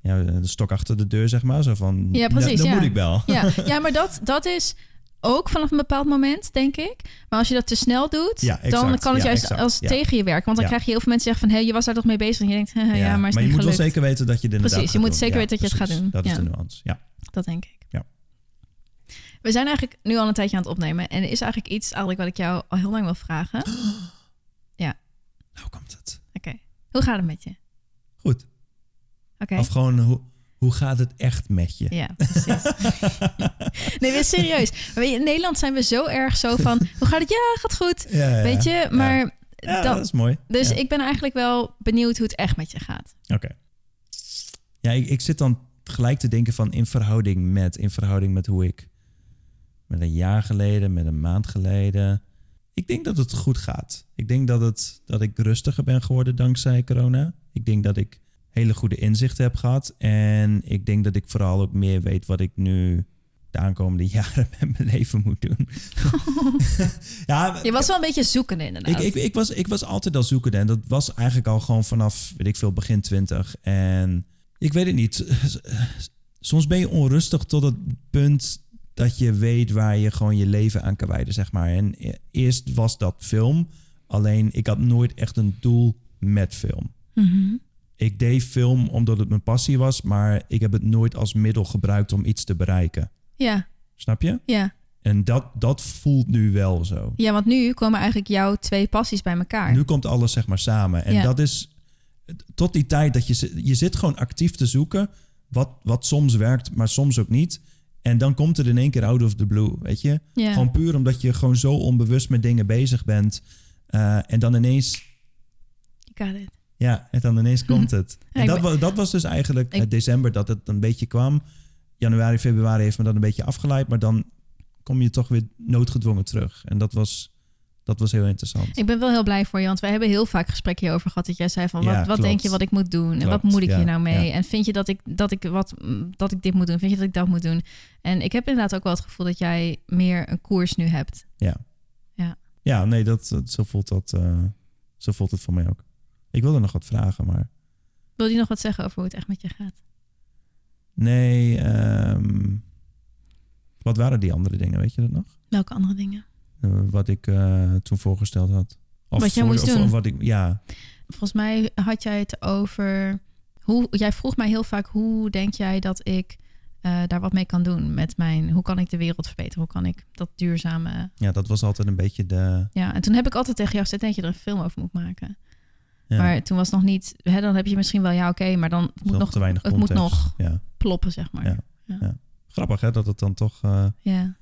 ja, de stok achter de deur, zeg maar. Zo van, Ja, precies, "Nou, Dan ja. moet ik wel. Ja, ja maar dat, dat is ook vanaf een bepaald moment, denk ik. Maar als je dat te snel doet, Ja, exact. dan kan het Ja, juist exact. als Ja. tegen je werken. Want dan krijg je heel veel mensen zeggen van... hé, hey, je was daar toch mee bezig? En je denkt, ja, maar is je moet wel zeker weten dat je dit inderdaad Precies, je moet doen. zeker weten dat je het gaat doen. Dat is de nuance, ja. Dat denk ik. Ja. We zijn eigenlijk nu al een tijdje aan het opnemen. En er is eigenlijk iets eigenlijk wat ik jou al heel lang wil vragen. Oké, Nou komt het. hoe gaat het met je? Goed. Oké. Of gewoon, hoe, hoe gaat het echt met je? Ja, precies. nee, weer serieus. Weet je, in Nederland zijn we zo erg zo van... hoe gaat het? Ja, gaat goed. Ja, ja, Weet je, maar... Ja, dan, dat is mooi. dus ik ben eigenlijk wel benieuwd hoe het echt met je gaat. Oké. Ja, ik, ik zit dan gelijk te denken van in verhouding met, in verhouding met hoe ik met een jaar geleden, met een maand geleden. Ik denk dat het goed gaat. Ik denk dat, het, dat ik rustiger ben geworden dankzij corona. Ik denk dat ik hele goede inzichten heb gehad. En ik denk dat ik vooral ook meer weet wat ik nu de aankomende jaren met mijn leven moet doen. ja, Je was wel een beetje zoekende inderdaad. ik, ik, ik, was, ik was altijd al zoekende. En dat was eigenlijk al gewoon vanaf, weet ik veel, begin twintig. En ik weet het niet. Soms ben je onrustig tot het punt dat je weet waar je gewoon je leven aan kan wijden, zeg maar. En e- eerst was dat film. Alleen ik had nooit echt een doel met film. Mhm. Ik deed film omdat het mijn passie was, maar ik heb het nooit als middel gebruikt om iets te bereiken. Ja, Snap je? ja. En dat, dat voelt nu wel zo. Ja, want nu komen eigenlijk jouw twee passies bij elkaar. Nu komt alles zeg maar samen. En Ja. dat is tot die tijd dat je, je zit gewoon actief te zoeken. Wat, wat soms werkt, maar soms ook niet. En dan komt het in één keer out of the blue, weet je? Gewoon puur omdat je gewoon zo onbewust met dingen bezig bent. Eh, en dan ineens, You got it. ja, en dan ineens komt het. En dat, ben- wa- dat was dus eigenlijk Ik- december dat het een beetje kwam. Januari, februari heeft me dat een beetje afgeleid. Maar dan kom je toch weer noodgedwongen terug. En dat was, dat was heel interessant. Ik ben wel heel blij voor je, want wij hebben heel vaak gesprekken hierover gehad. Dat jij zei van, Ja, wat, wat denk je wat ik moet doen? en wat moet ik ja, hier nou mee? ja. En vind je dat ik, dat, ik wat, dat ik dit moet doen? Vind je dat ik dat moet doen? En ik heb inderdaad ook wel het gevoel dat jij meer een koers nu hebt. Ja, nee, dat, dat- zo, voelt dat, eh, zo voelt het voor mij ook. Ik wilde nog wat vragen, maar Wil je nog wat zeggen over hoe het echt met je gaat? nee. ehm, wat waren die andere dingen? Weet je dat nog? Welke andere dingen? Eh, wat ik eh, toen voorgesteld had. Of Wat jij voor- moest of- doen? Of wat ik, ja, Volgens mij had jij het over... Hoe, jij vroeg mij heel vaak, hoe denk jij dat ik eh, daar wat mee kan doen? Met mijn, hoe kan ik de wereld verbeteren? Hoe kan ik dat duurzame... ja, dat was altijd een beetje de. Ja, en toen heb ik altijd tegen jou gezegd, denk je er een film over moet maken. Ja, Maar toen was het nog niet... Hè, dan heb je misschien wel, ja oké, maar dan moet nog te weinig het moet nog Ja. ploppen, zeg maar. Ja. Grappig hè, dat het dan toch Ja.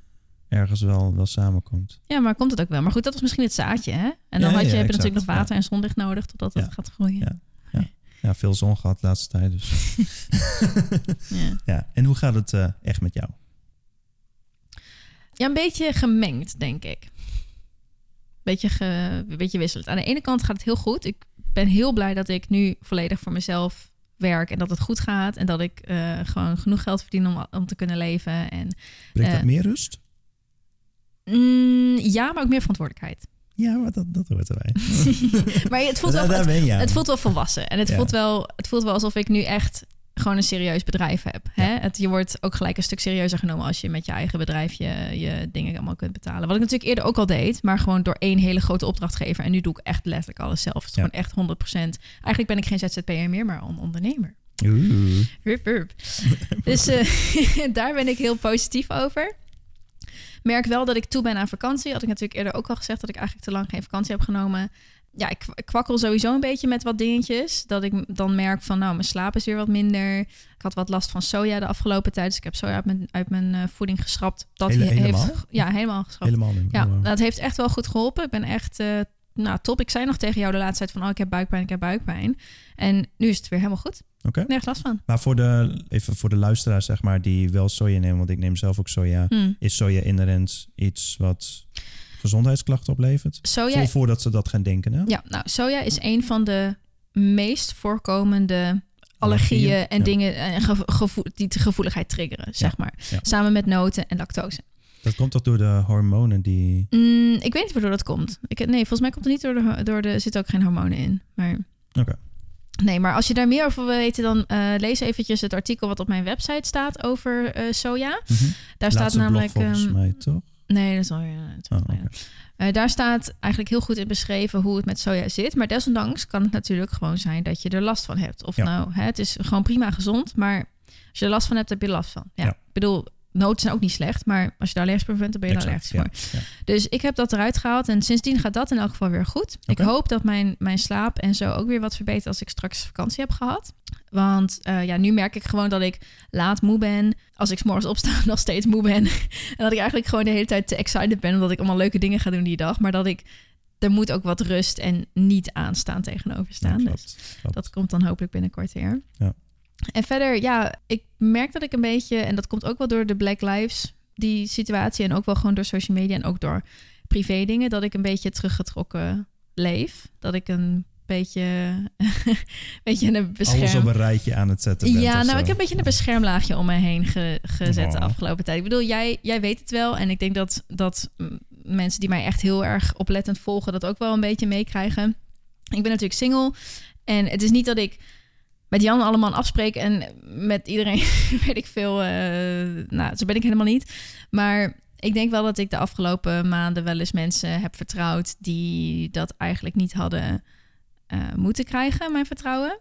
Ergens wel, wel samenkomt. ja, maar komt het ook wel. Maar goed, dat was misschien het zaadje, hè? En dan Ja, had je, ja, heb je natuurlijk nog water en zonlicht nodig totdat het gaat groeien. Ja. Ja, veel zon gehad de laatste tijd. Dus. Ja. ja. En hoe gaat het eh, echt met jou? Ja, een beetje gemengd, denk ik. Beetje, ge, een beetje wisselend. Aan de ene kant gaat het heel goed. Ik ben heel blij dat ik nu volledig voor mezelf werk en dat het goed gaat. En dat ik eh, gewoon genoeg geld verdien om, om te kunnen leven. En, Brengt Eh, dat meer rust? Mm, ja, maar ook meer verantwoordelijkheid. Ja, maar dat, dat hoort erbij. Maar het voelt, wel, daar het, voelt wel volwassen. En het, Ja. voelt wel, het voelt wel alsof ik nu echt gewoon een serieus bedrijf heb. Hè? Het, je wordt ook gelijk een stuk serieuzer genomen als je met je eigen bedrijf je, je dingen allemaal kunt betalen. Wat ik natuurlijk eerder ook al deed, maar gewoon door één hele grote opdrachtgever. En nu doe ik echt letterlijk alles zelf. Het is Ja. gewoon echt 100%. Eigenlijk ben ik geen ZZP'er meer, maar een ondernemer. Oeh. Hup, hup. Dus eh, daar ben ik heel positief over. Merk wel dat ik toe ben aan vakantie. Had ik natuurlijk eerder ook al gezegd dat ik eigenlijk te lang geen vakantie heb genomen. Ja, ik, kwakkel sowieso een beetje met wat dingetjes. Dat ik dan merk van, nou, mijn slaap is weer wat minder. Ik had wat last van soja de afgelopen tijd. Dus ik heb soja uit mijn, uit mijn eh, voeding geschrapt. Dat Hele- heeft, helemaal? Ja, helemaal geschrapt. Helemaal. Ja, dat heeft echt wel goed geholpen. Ik ben echt eh, nou, top. Ik zei nog tegen jou de laatste tijd van... oh, ik heb buikpijn, ik heb buikpijn. En nu is het weer helemaal goed. Nergens last van. Maar voor de, even voor de luisteraars, zeg maar, die wel soja nemen, want ik neem zelf ook soja. Hm. Is soja inherent iets wat gezondheidsklachten oplevert? Soja, Voor, voordat ze dat gaan denken, hè? ja, nou, soja is een van de meest voorkomende allergieën Allergieën, en ja. dingen en gevo- gevoel, die de gevoeligheid triggeren, zeg maar. ja. Samen met noten en lactose. Dat komt toch door de hormonen die... Mm, ik weet niet waardoor dat komt. Ik, nee, volgens mij komt het niet door de, door de... Er zitten ook geen hormonen in. Maar Oké. Nee, maar als je daar meer over wil weten, dan eh, lees eventjes het artikel wat op mijn website staat over eh, soja. Mhm. Daar staat namelijk. blog volgens ehm, mij, toch? nee, dat is alweer. eh, Oh. Eh, daar staat eigenlijk heel goed in beschreven hoe het met soja zit. Maar desondanks kan het natuurlijk gewoon zijn dat je er last van hebt. Of Ja. nou, hè, het is gewoon prima gezond, maar als je er last van hebt, heb je last van. Ja, Ja. ik bedoel, noten zijn ook niet slecht, maar als je daar allergisch voor bent, dan ben je Exact, allergisch voor. ja, ja. Dus ik heb dat eruit gehaald en sindsdien gaat dat in elk geval weer goed. Ik hoop dat mijn, mijn slaap en zo ook weer wat verbetert als ik straks vakantie heb gehad. Want eh, ja, nu merk ik gewoon dat ik laat moe ben. Als ik s'morgens opsta, nog steeds moe ben. en dat ik eigenlijk gewoon de hele tijd te excited ben... omdat ik allemaal leuke dingen ga doen die dag. Maar dat ik... Er moet ook wat rust en niet aanstaan tegenover staan. Ja, dus klopt. dat komt dan hopelijk binnenkort weer. Ja. En verder, ja, ik merk dat ik een beetje... en dat komt ook wel door de Black Lives, die situatie... en ook wel gewoon door social media en ook door privé dingen... dat ik een beetje teruggetrokken leef. Dat ik een beetje, beetje een bescherm... Alles op een rijtje aan het zetten bent Ja, nou, zo. ik heb een beetje een beschermlaagje om me heen ge- gezet de afgelopen tijd. Ik bedoel, jij, jij weet het wel. En ik denk dat, dat mensen die mij echt heel erg oplettend volgen... dat ook wel een beetje meekrijgen. Ik ben natuurlijk single. En het is niet dat ik met Jan allemaal afspreek... en met iedereen weet ik veel... eh, nou, zo ben ik helemaal niet. Maar ik denk wel dat ik de afgelopen maanden wel eens mensen heb vertrouwd... die dat eigenlijk niet hadden eh, moeten krijgen, mijn vertrouwen.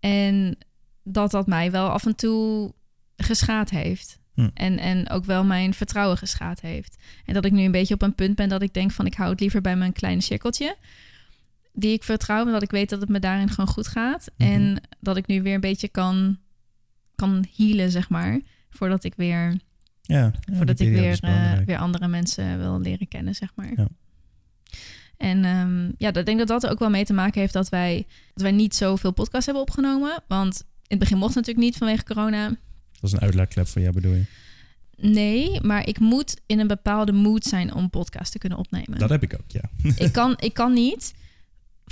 En dat dat mij wel af en toe geschaad heeft. Hm. En, en ook wel mijn vertrouwen geschaad heeft. En dat ik nu een beetje op een punt ben dat ik denk van ik hou het liever bij mijn kleine cirkeltje. Die ik vertrouw, omdat ik weet dat het me daarin gewoon goed gaat. Mhm. En dat ik nu weer een beetje kan, kan healen, zeg maar. Voordat ik weer, Ja, ja, voordat ik weer, eh, weer andere mensen wil leren kennen, zeg maar. Ja. En ehm, ja, ik denk dat dat er ook wel mee te maken heeft dat wij, dat wij niet zoveel podcasts hebben opgenomen. Want in het begin mocht het natuurlijk niet vanwege corona. Dat is een uitlaatklep voor jou, bedoel je? Nee, maar ik moet in een bepaalde mood zijn om podcast te kunnen opnemen. Dat heb ik ook, ja. ik, kan, ik kan niet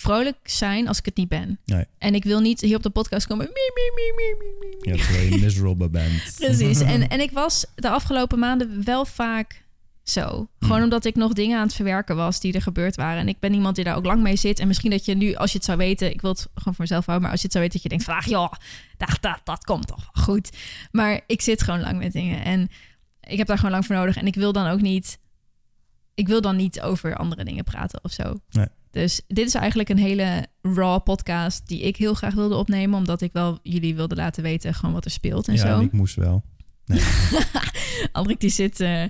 vrolijk zijn als ik het niet ben. Nee. En ik wil niet hier op de podcast komen. Mie, mie. Ja, terwijl je miserable bent. Precies. En, en ik was de afgelopen maanden wel vaak zo. Gewoon Hmm. omdat ik nog dingen aan het verwerken was die er gebeurd waren. En ik ben iemand die daar ook lang mee zit. En misschien dat je nu, als je het zou weten, ik wil het gewoon voor mezelf houden, maar als je het zou weten, dat je denkt van, ach joh, dat, dat, dat komt toch wel goed. Maar ik zit gewoon lang met dingen. En ik heb daar gewoon lang voor nodig. En ik wil dan ook niet, ik wil dan niet over andere dingen praten of zo. Nee. Dus dit is eigenlijk een hele raw podcast die ik heel graag wilde opnemen. Omdat ik wel jullie wilde laten weten gewoon wat er speelt en ja, zo. en ik moest wel. Andrik die zit, eh,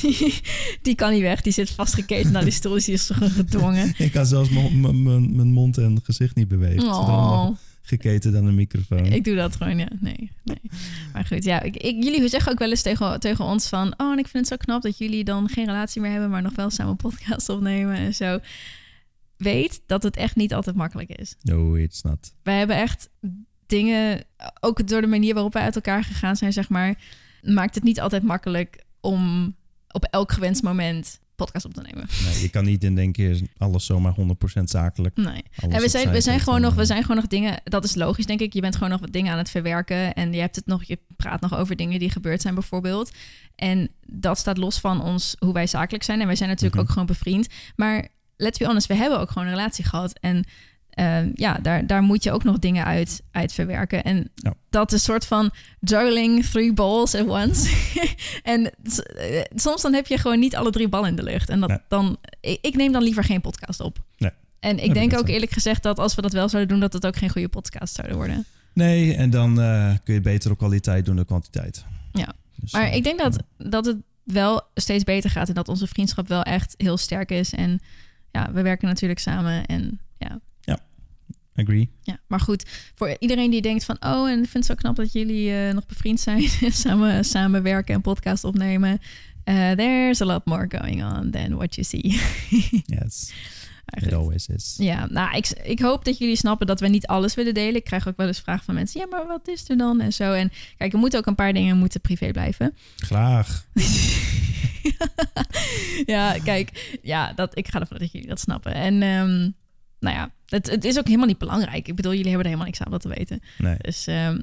die, die kan niet weg. Die zit vastgeketen naar die stoel. Dus die is gedwongen. Ik kan zelfs mijn- mond en gezicht niet bewegen. Oh, geketen aan de microfoon. ik doe dat gewoon, ja. Nee, nee. Maar goed, ja. Ik, ik, jullie zeggen ook wel eens tegen, tegen ons van... Oh, en ik vind het zo knap dat jullie dan geen relatie meer hebben... maar nog wel samen een podcast opnemen en zo. Weet dat het echt niet altijd makkelijk is. No, it's not. Wij hebben echt dingen... Ook door de manier waarop wij uit elkaar gegaan zijn, zeg maar... maakt het niet altijd makkelijk om op elk gewenst moment podcast op te nemen. Nee, je kan niet in één keer alles zomaar 100% zakelijk. Nee. En we zijn, we zijn gewoon nog, we zijn gewoon nog dingen. Dat is logisch, denk ik. Je bent gewoon nog wat dingen aan het verwerken. En je hebt het nog, je praat nog over dingen die gebeurd zijn, bijvoorbeeld. En dat staat los van ons, hoe wij zakelijk zijn. En wij zijn natuurlijk Mhm. ook gewoon bevriend. Maar let's be honest, we hebben ook gewoon een relatie gehad. En eh, ja, daar, daar moet je ook nog dingen uit, uit verwerken. En Ja. dat is een soort van juggling three balls at once. en eh, soms dan heb je gewoon niet alle drie ballen in de lucht. En dat, Nee. dan, ik, ik neem dan liever geen podcast op. Nee. En ik denk ook eerlijk gezegd dat als we dat wel zouden doen, dat het ook geen goede podcast zouden worden. Nee, en dan eh, kun je beter op kwaliteit doen dan kwantiteit. Ja. Dus, Maar ik denk dat, dat het wel steeds beter gaat en dat onze vriendschap wel echt heel sterk is. En ja, we werken natuurlijk samen en ja. Agree. ja. Maar goed, voor iedereen die denkt van, oh, en ik vind het zo knap dat jullie eh, nog bevriend zijn, samen, samen werken en podcast opnemen. Eh, there's a lot more going on than what you see. Yes, Goed. always is. Ja, nou, ik, ik hoop dat jullie snappen dat we niet alles willen delen. Ik krijg ook wel eens vragen van mensen, ja, maar wat is er dan? En zo. En kijk, er moeten ook een paar dingen moeten privé blijven. Graag. ja, kijk, ja, dat, ik ga ervan uit dat jullie dat snappen. En ehm, nou ja, het, het is ook helemaal niet belangrijk. Ik bedoel, jullie hebben er helemaal niks aan wat te weten. Nee. Dus ehm,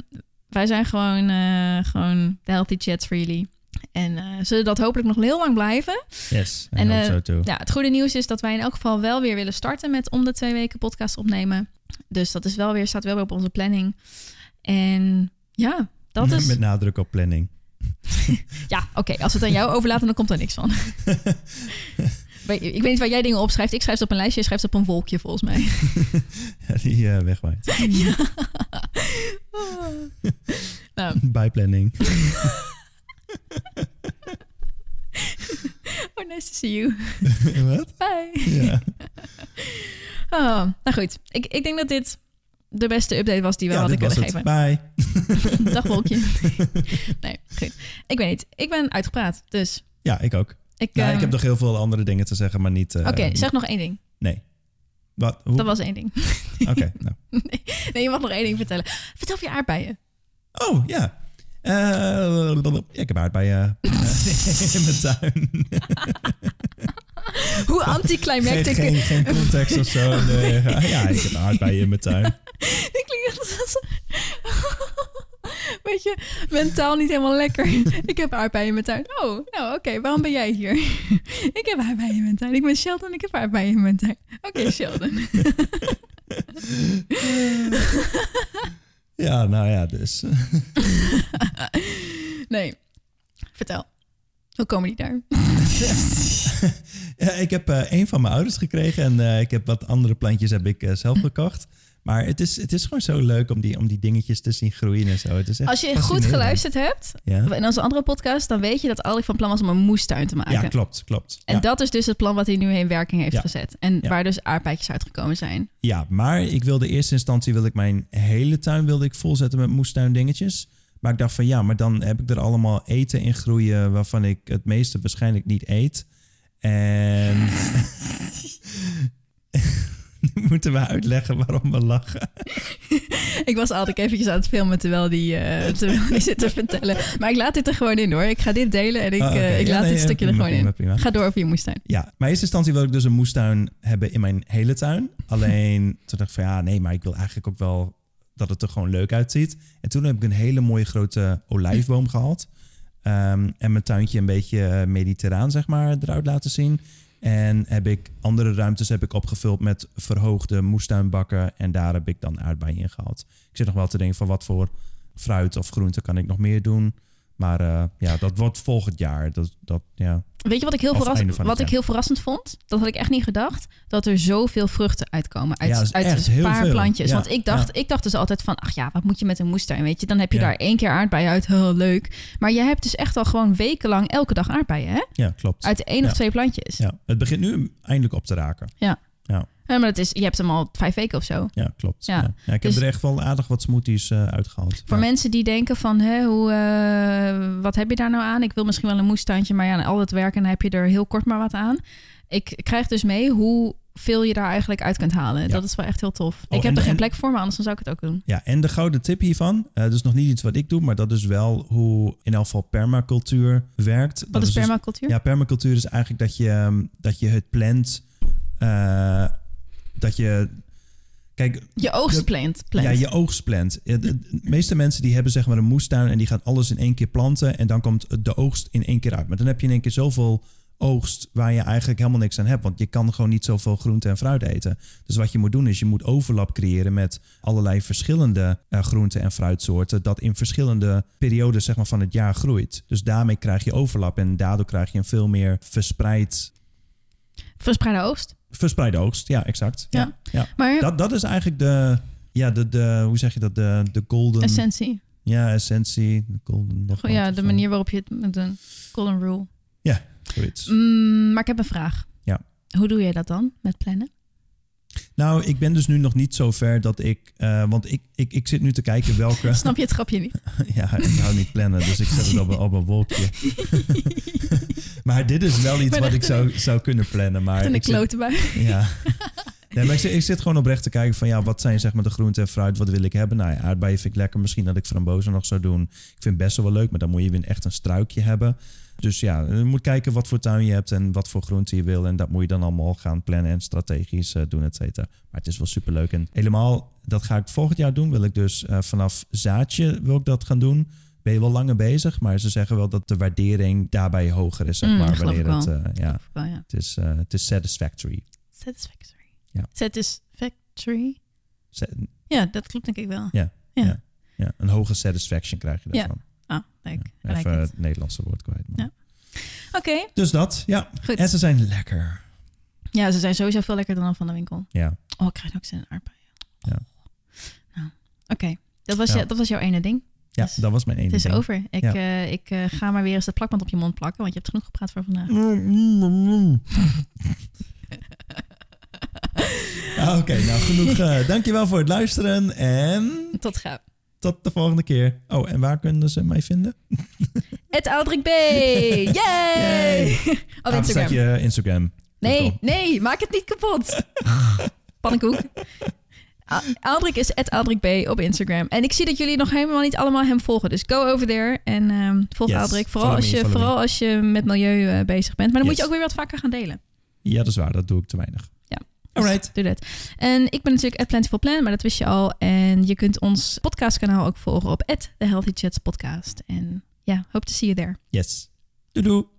wij zijn gewoon, eh, gewoon de healthy chats voor jullie. En eh, zullen dat hopelijk nog heel lang blijven. Yes, En, eh, zo toe. Ja, het goede nieuws is dat wij in elk geval wel weer willen starten met om de twee weken podcast opnemen. Dus dat is wel weer, staat wel weer op onze planning. En ja, dat is. Met nadruk op planning. Ja, oké. als we het aan jou overlaten, dan komt er niks van. Ik weet niet waar jij dingen opschrijft. Ik schrijf het op een lijstje, je schrijft het op een wolkje volgens mij. Ja, die eh, wegwaait. ja. nou, Bij planning. oh, nice to see you. Wat? Bye. Ja. Oh, nou goed, ik, ik denk dat dit de beste update was die we ja, hadden kunnen het. geven. Bye. Dag wolkje. nee, goed. Ik weet niet. Ik ben uitgepraat, dus Ja, ik ook. ik... Ja, ik ehm, heb nog heel veel andere dingen te zeggen, maar niet... eh, Oké, zeg nog één ding. Nee. Wat? Hoe? Dat was één ding. Oké, nou. nee, nee, je mag nog één ding vertellen. Vertel je aardbeien. Oh, ja. Eh, ja, ik heb aardbeien eh, in mijn tuin. Hoe Geen, anticlimactic... geen, geen context of zo. Nee. Ja, ik heb aardbeien in mijn tuin. Ik klink echt als... Weet je, mentaal niet helemaal lekker. Ik heb aardbeien in mijn tuin. Oh, nou oké, waarom ben jij hier? Ik heb aardbeien in mijn tuin. Ik ben Sheldon, ik heb aardbeien in mijn tuin. Oké, Sheldon. Ja, nou ja, dus. Nee, vertel. Hoe komen die daar? Ja, ik heb eh een van mijn ouders gekregen en eh, ik heb wat andere plantjes heb ik eh, zelf gekocht. Maar het is, het is gewoon zo leuk om die, om die dingetjes te zien groeien en zo. Het is echt Als je goed geluisterd hebt, Ja, in onze andere podcast, dan weet je dat Alrik van plan was om een moestuin te maken. ja klopt, klopt. En ja. dat is dus het plan wat hij nu in werking heeft Ja. gezet. En waar dus aardbeidjes uitgekomen zijn. ja, maar ik wilde in eerste instantie wilde ik mijn hele tuin wilde ik volzetten met moestuin dingetjes. Maar ik dacht van ja, maar dan heb ik er allemaal eten in groeien waarvan ik het meeste waarschijnlijk niet eet. En moeten we uitleggen waarom we lachen. Ik was altijd eventjes aan het filmen terwijl die, eh, terwijl die zit te vertellen. Maar ik laat dit er gewoon in hoor. Ik ga dit delen en ik, oké. eh, ik Ja, laat nee, dit stukje prima, er gewoon prima, in. Ga door over je moestuin. Ja, maar in eerste instantie wil ik dus een moestuin hebben in mijn hele tuin. Alleen toen dacht ik van ja, nee, maar ik wil eigenlijk ook wel dat het er gewoon leuk uitziet. En toen heb ik een hele mooie grote olijfboom gehad. Ehm, en mijn tuintje een beetje eh, mediterraan, zeg maar, eruit laten zien. En heb ik andere ruimtes heb ik opgevuld met verhoogde moestuinbakken. En daar heb ik dan aardbeien in gehad. Ik zit nog wel te denken van wat voor fruit of groente kan ik nog meer doen. Maar eh, ja, dat wordt volgend jaar. Dat, dat, ja. Weet je wat ik heel, Of verras- einde van het wat ik heel verrassend vond? Dat had ik echt niet gedacht. Dat er zoveel vruchten uitkomen uit, Ja, uit een paar plantjes. Ja, Want ik dacht, ik dacht dus altijd van... ach ja, wat moet je met een moestuin, weet je? Dan heb je daar één keer aardbeien uit. Heel leuk. Maar je hebt dus echt al gewoon wekenlang elke dag aardbeien, hè? ja, klopt. Uit één of twee plantjes. Ja, het begint nu eindelijk op te raken. Ja, maar dat is, je hebt hem al vijf weken of zo. Ja, klopt. Ja. Ja. Ja, ik heb Dus- er echt wel aardig wat smoothies eh, uitgehaald. Voor ja. mensen die denken van, hè, hoe, eh, wat heb je daar nou aan? Ik wil misschien wel een moestuintje, maar ja, al het werken heb je er heel kort maar wat aan. Ik krijg dus mee hoeveel je daar eigenlijk uit kunt halen. Ja. Dat is wel echt heel tof. Oh, ik heb en- er geen en- plek voor, maar anders dan zou ik het ook doen. Ja, en de gouden tip hiervan, eh dus nog niet iets wat ik doe, maar dat is wel hoe in elk geval permacultuur werkt. Wat dat is dus- permacultuur? ja, permacultuur is eigenlijk dat je, ehm, dat je het plant, eh, dat je, kijk, je oogstplant. plant. Ja, je oogstplant. Ja, De, meeste mensen die hebben zeg maar een moestuin en die gaan alles in één keer planten en dan komt de oogst in één keer uit. Maar dan heb je in één keer zoveel oogst waar je eigenlijk helemaal niks aan hebt, want je kan gewoon niet zoveel groente en fruit eten. Dus wat je moet doen is je moet overlap creëren met allerlei verschillende eh, groente en fruitsoorten dat in verschillende periodes zeg maar van het jaar groeit. Dus daarmee krijg je overlap en daardoor krijg je een veel meer verspreid Verspreide oogst. Verspreide oogst. Ja, exact. Ja. Ja. Ja. Maar Dat, dat is eigenlijk de, ja, de, de, hoe zeg je dat, de, de golden... essentie. Ja, essentie. De golden nog ja, de zo. manier waarop je het met een golden rule. Zoiets. Mm, maar ik heb een vraag. Ja. Hoe doe je dat dan met plannen? Nou, ik ben dus nu nog niet zo ver dat ik... eh, want ik, ik, ik zit nu te kijken welke... Snap je het grapje niet? ja, ik hou niet plannen, dus ik zet het op een, op een wolkje. maar dit is wel iets wat ik zou, zou kunnen plannen. Maar een ik zit- klote bij. Ja. Nee, maar ik zit, ik zit gewoon oprecht te kijken van ja, wat zijn zeg maar de groenten en fruit, wat wil ik hebben? Nou ja, aardbeien vind ik lekker. Misschien dat ik frambozen nog zou doen. Ik vind best wel leuk, maar dan moet je weer echt een struikje hebben. Dus ja, je moet kijken wat voor tuin je hebt en wat voor groenten je wil. En dat moet je dan allemaal gaan plannen en strategisch eh, doen, et cetera. Maar het is wel superleuk. En helemaal, dat ga ik volgend jaar doen. Wil ik dus eh, vanaf zaadje wil ik dat gaan doen. Ben je wel langer bezig, maar ze zeggen wel dat de waardering daarbij hoger is, zeg Mm, maar. wanneer het, eh, ja, Wel, ja. het is, het is satisfactory. Satisfactory. Ja. Satisfactory. Sa- Ja, dat klopt denk ik wel. Ja, Ja. ja. Ja, een hoge satisfaction krijg je Ja. daarvan. Ah, Ja, like even it. het Nederlandse woord kwijt. maar- Ja. Oké, Dus dat, ja. goed. En ze zijn lekker. Ja, ze zijn sowieso veel lekkerder dan van de winkel. Ja, Oh, ik krijg ook zin in aardbeien. Ja. Nou, oké. Dat, was Ja. je- dat was jouw ene ding. ja Dus dat was mijn ene Het is ding. over. Ik, Ja. eh, ik eh, ga maar weer eens het plakband op je mond plakken, want je hebt genoeg gepraat voor vandaag. Ah, Oké, nou genoeg. eh dankjewel voor het luisteren en Tot gauw. tot de volgende keer. Oh, en waar kunnen ze mij vinden? Het Aldrik B! Yay! Yay! Op Instagram. je Instagram. Nee, nee, maak het niet kapot. Pannenkoek. Aldrik is Aldrik B op Instagram. En ik zie dat jullie nog helemaal niet allemaal hem volgen. Dus go over there en ehm, volg Yes, Aldrik. Vooral, als je, me. vooral als je met milieu eh, bezig bent. Maar dan moet je ook weer wat vaker gaan delen. Ja, dat is waar. Dat doe ik te weinig. Alright. Doe dat. En ik ben natuurlijk at Plentiful Plan, maar dat wist je al. En je kunt ons podcastkanaal ook volgen op at The Healthy Chats Podcast. En ja, hope to see you there. Yes. Doei doei.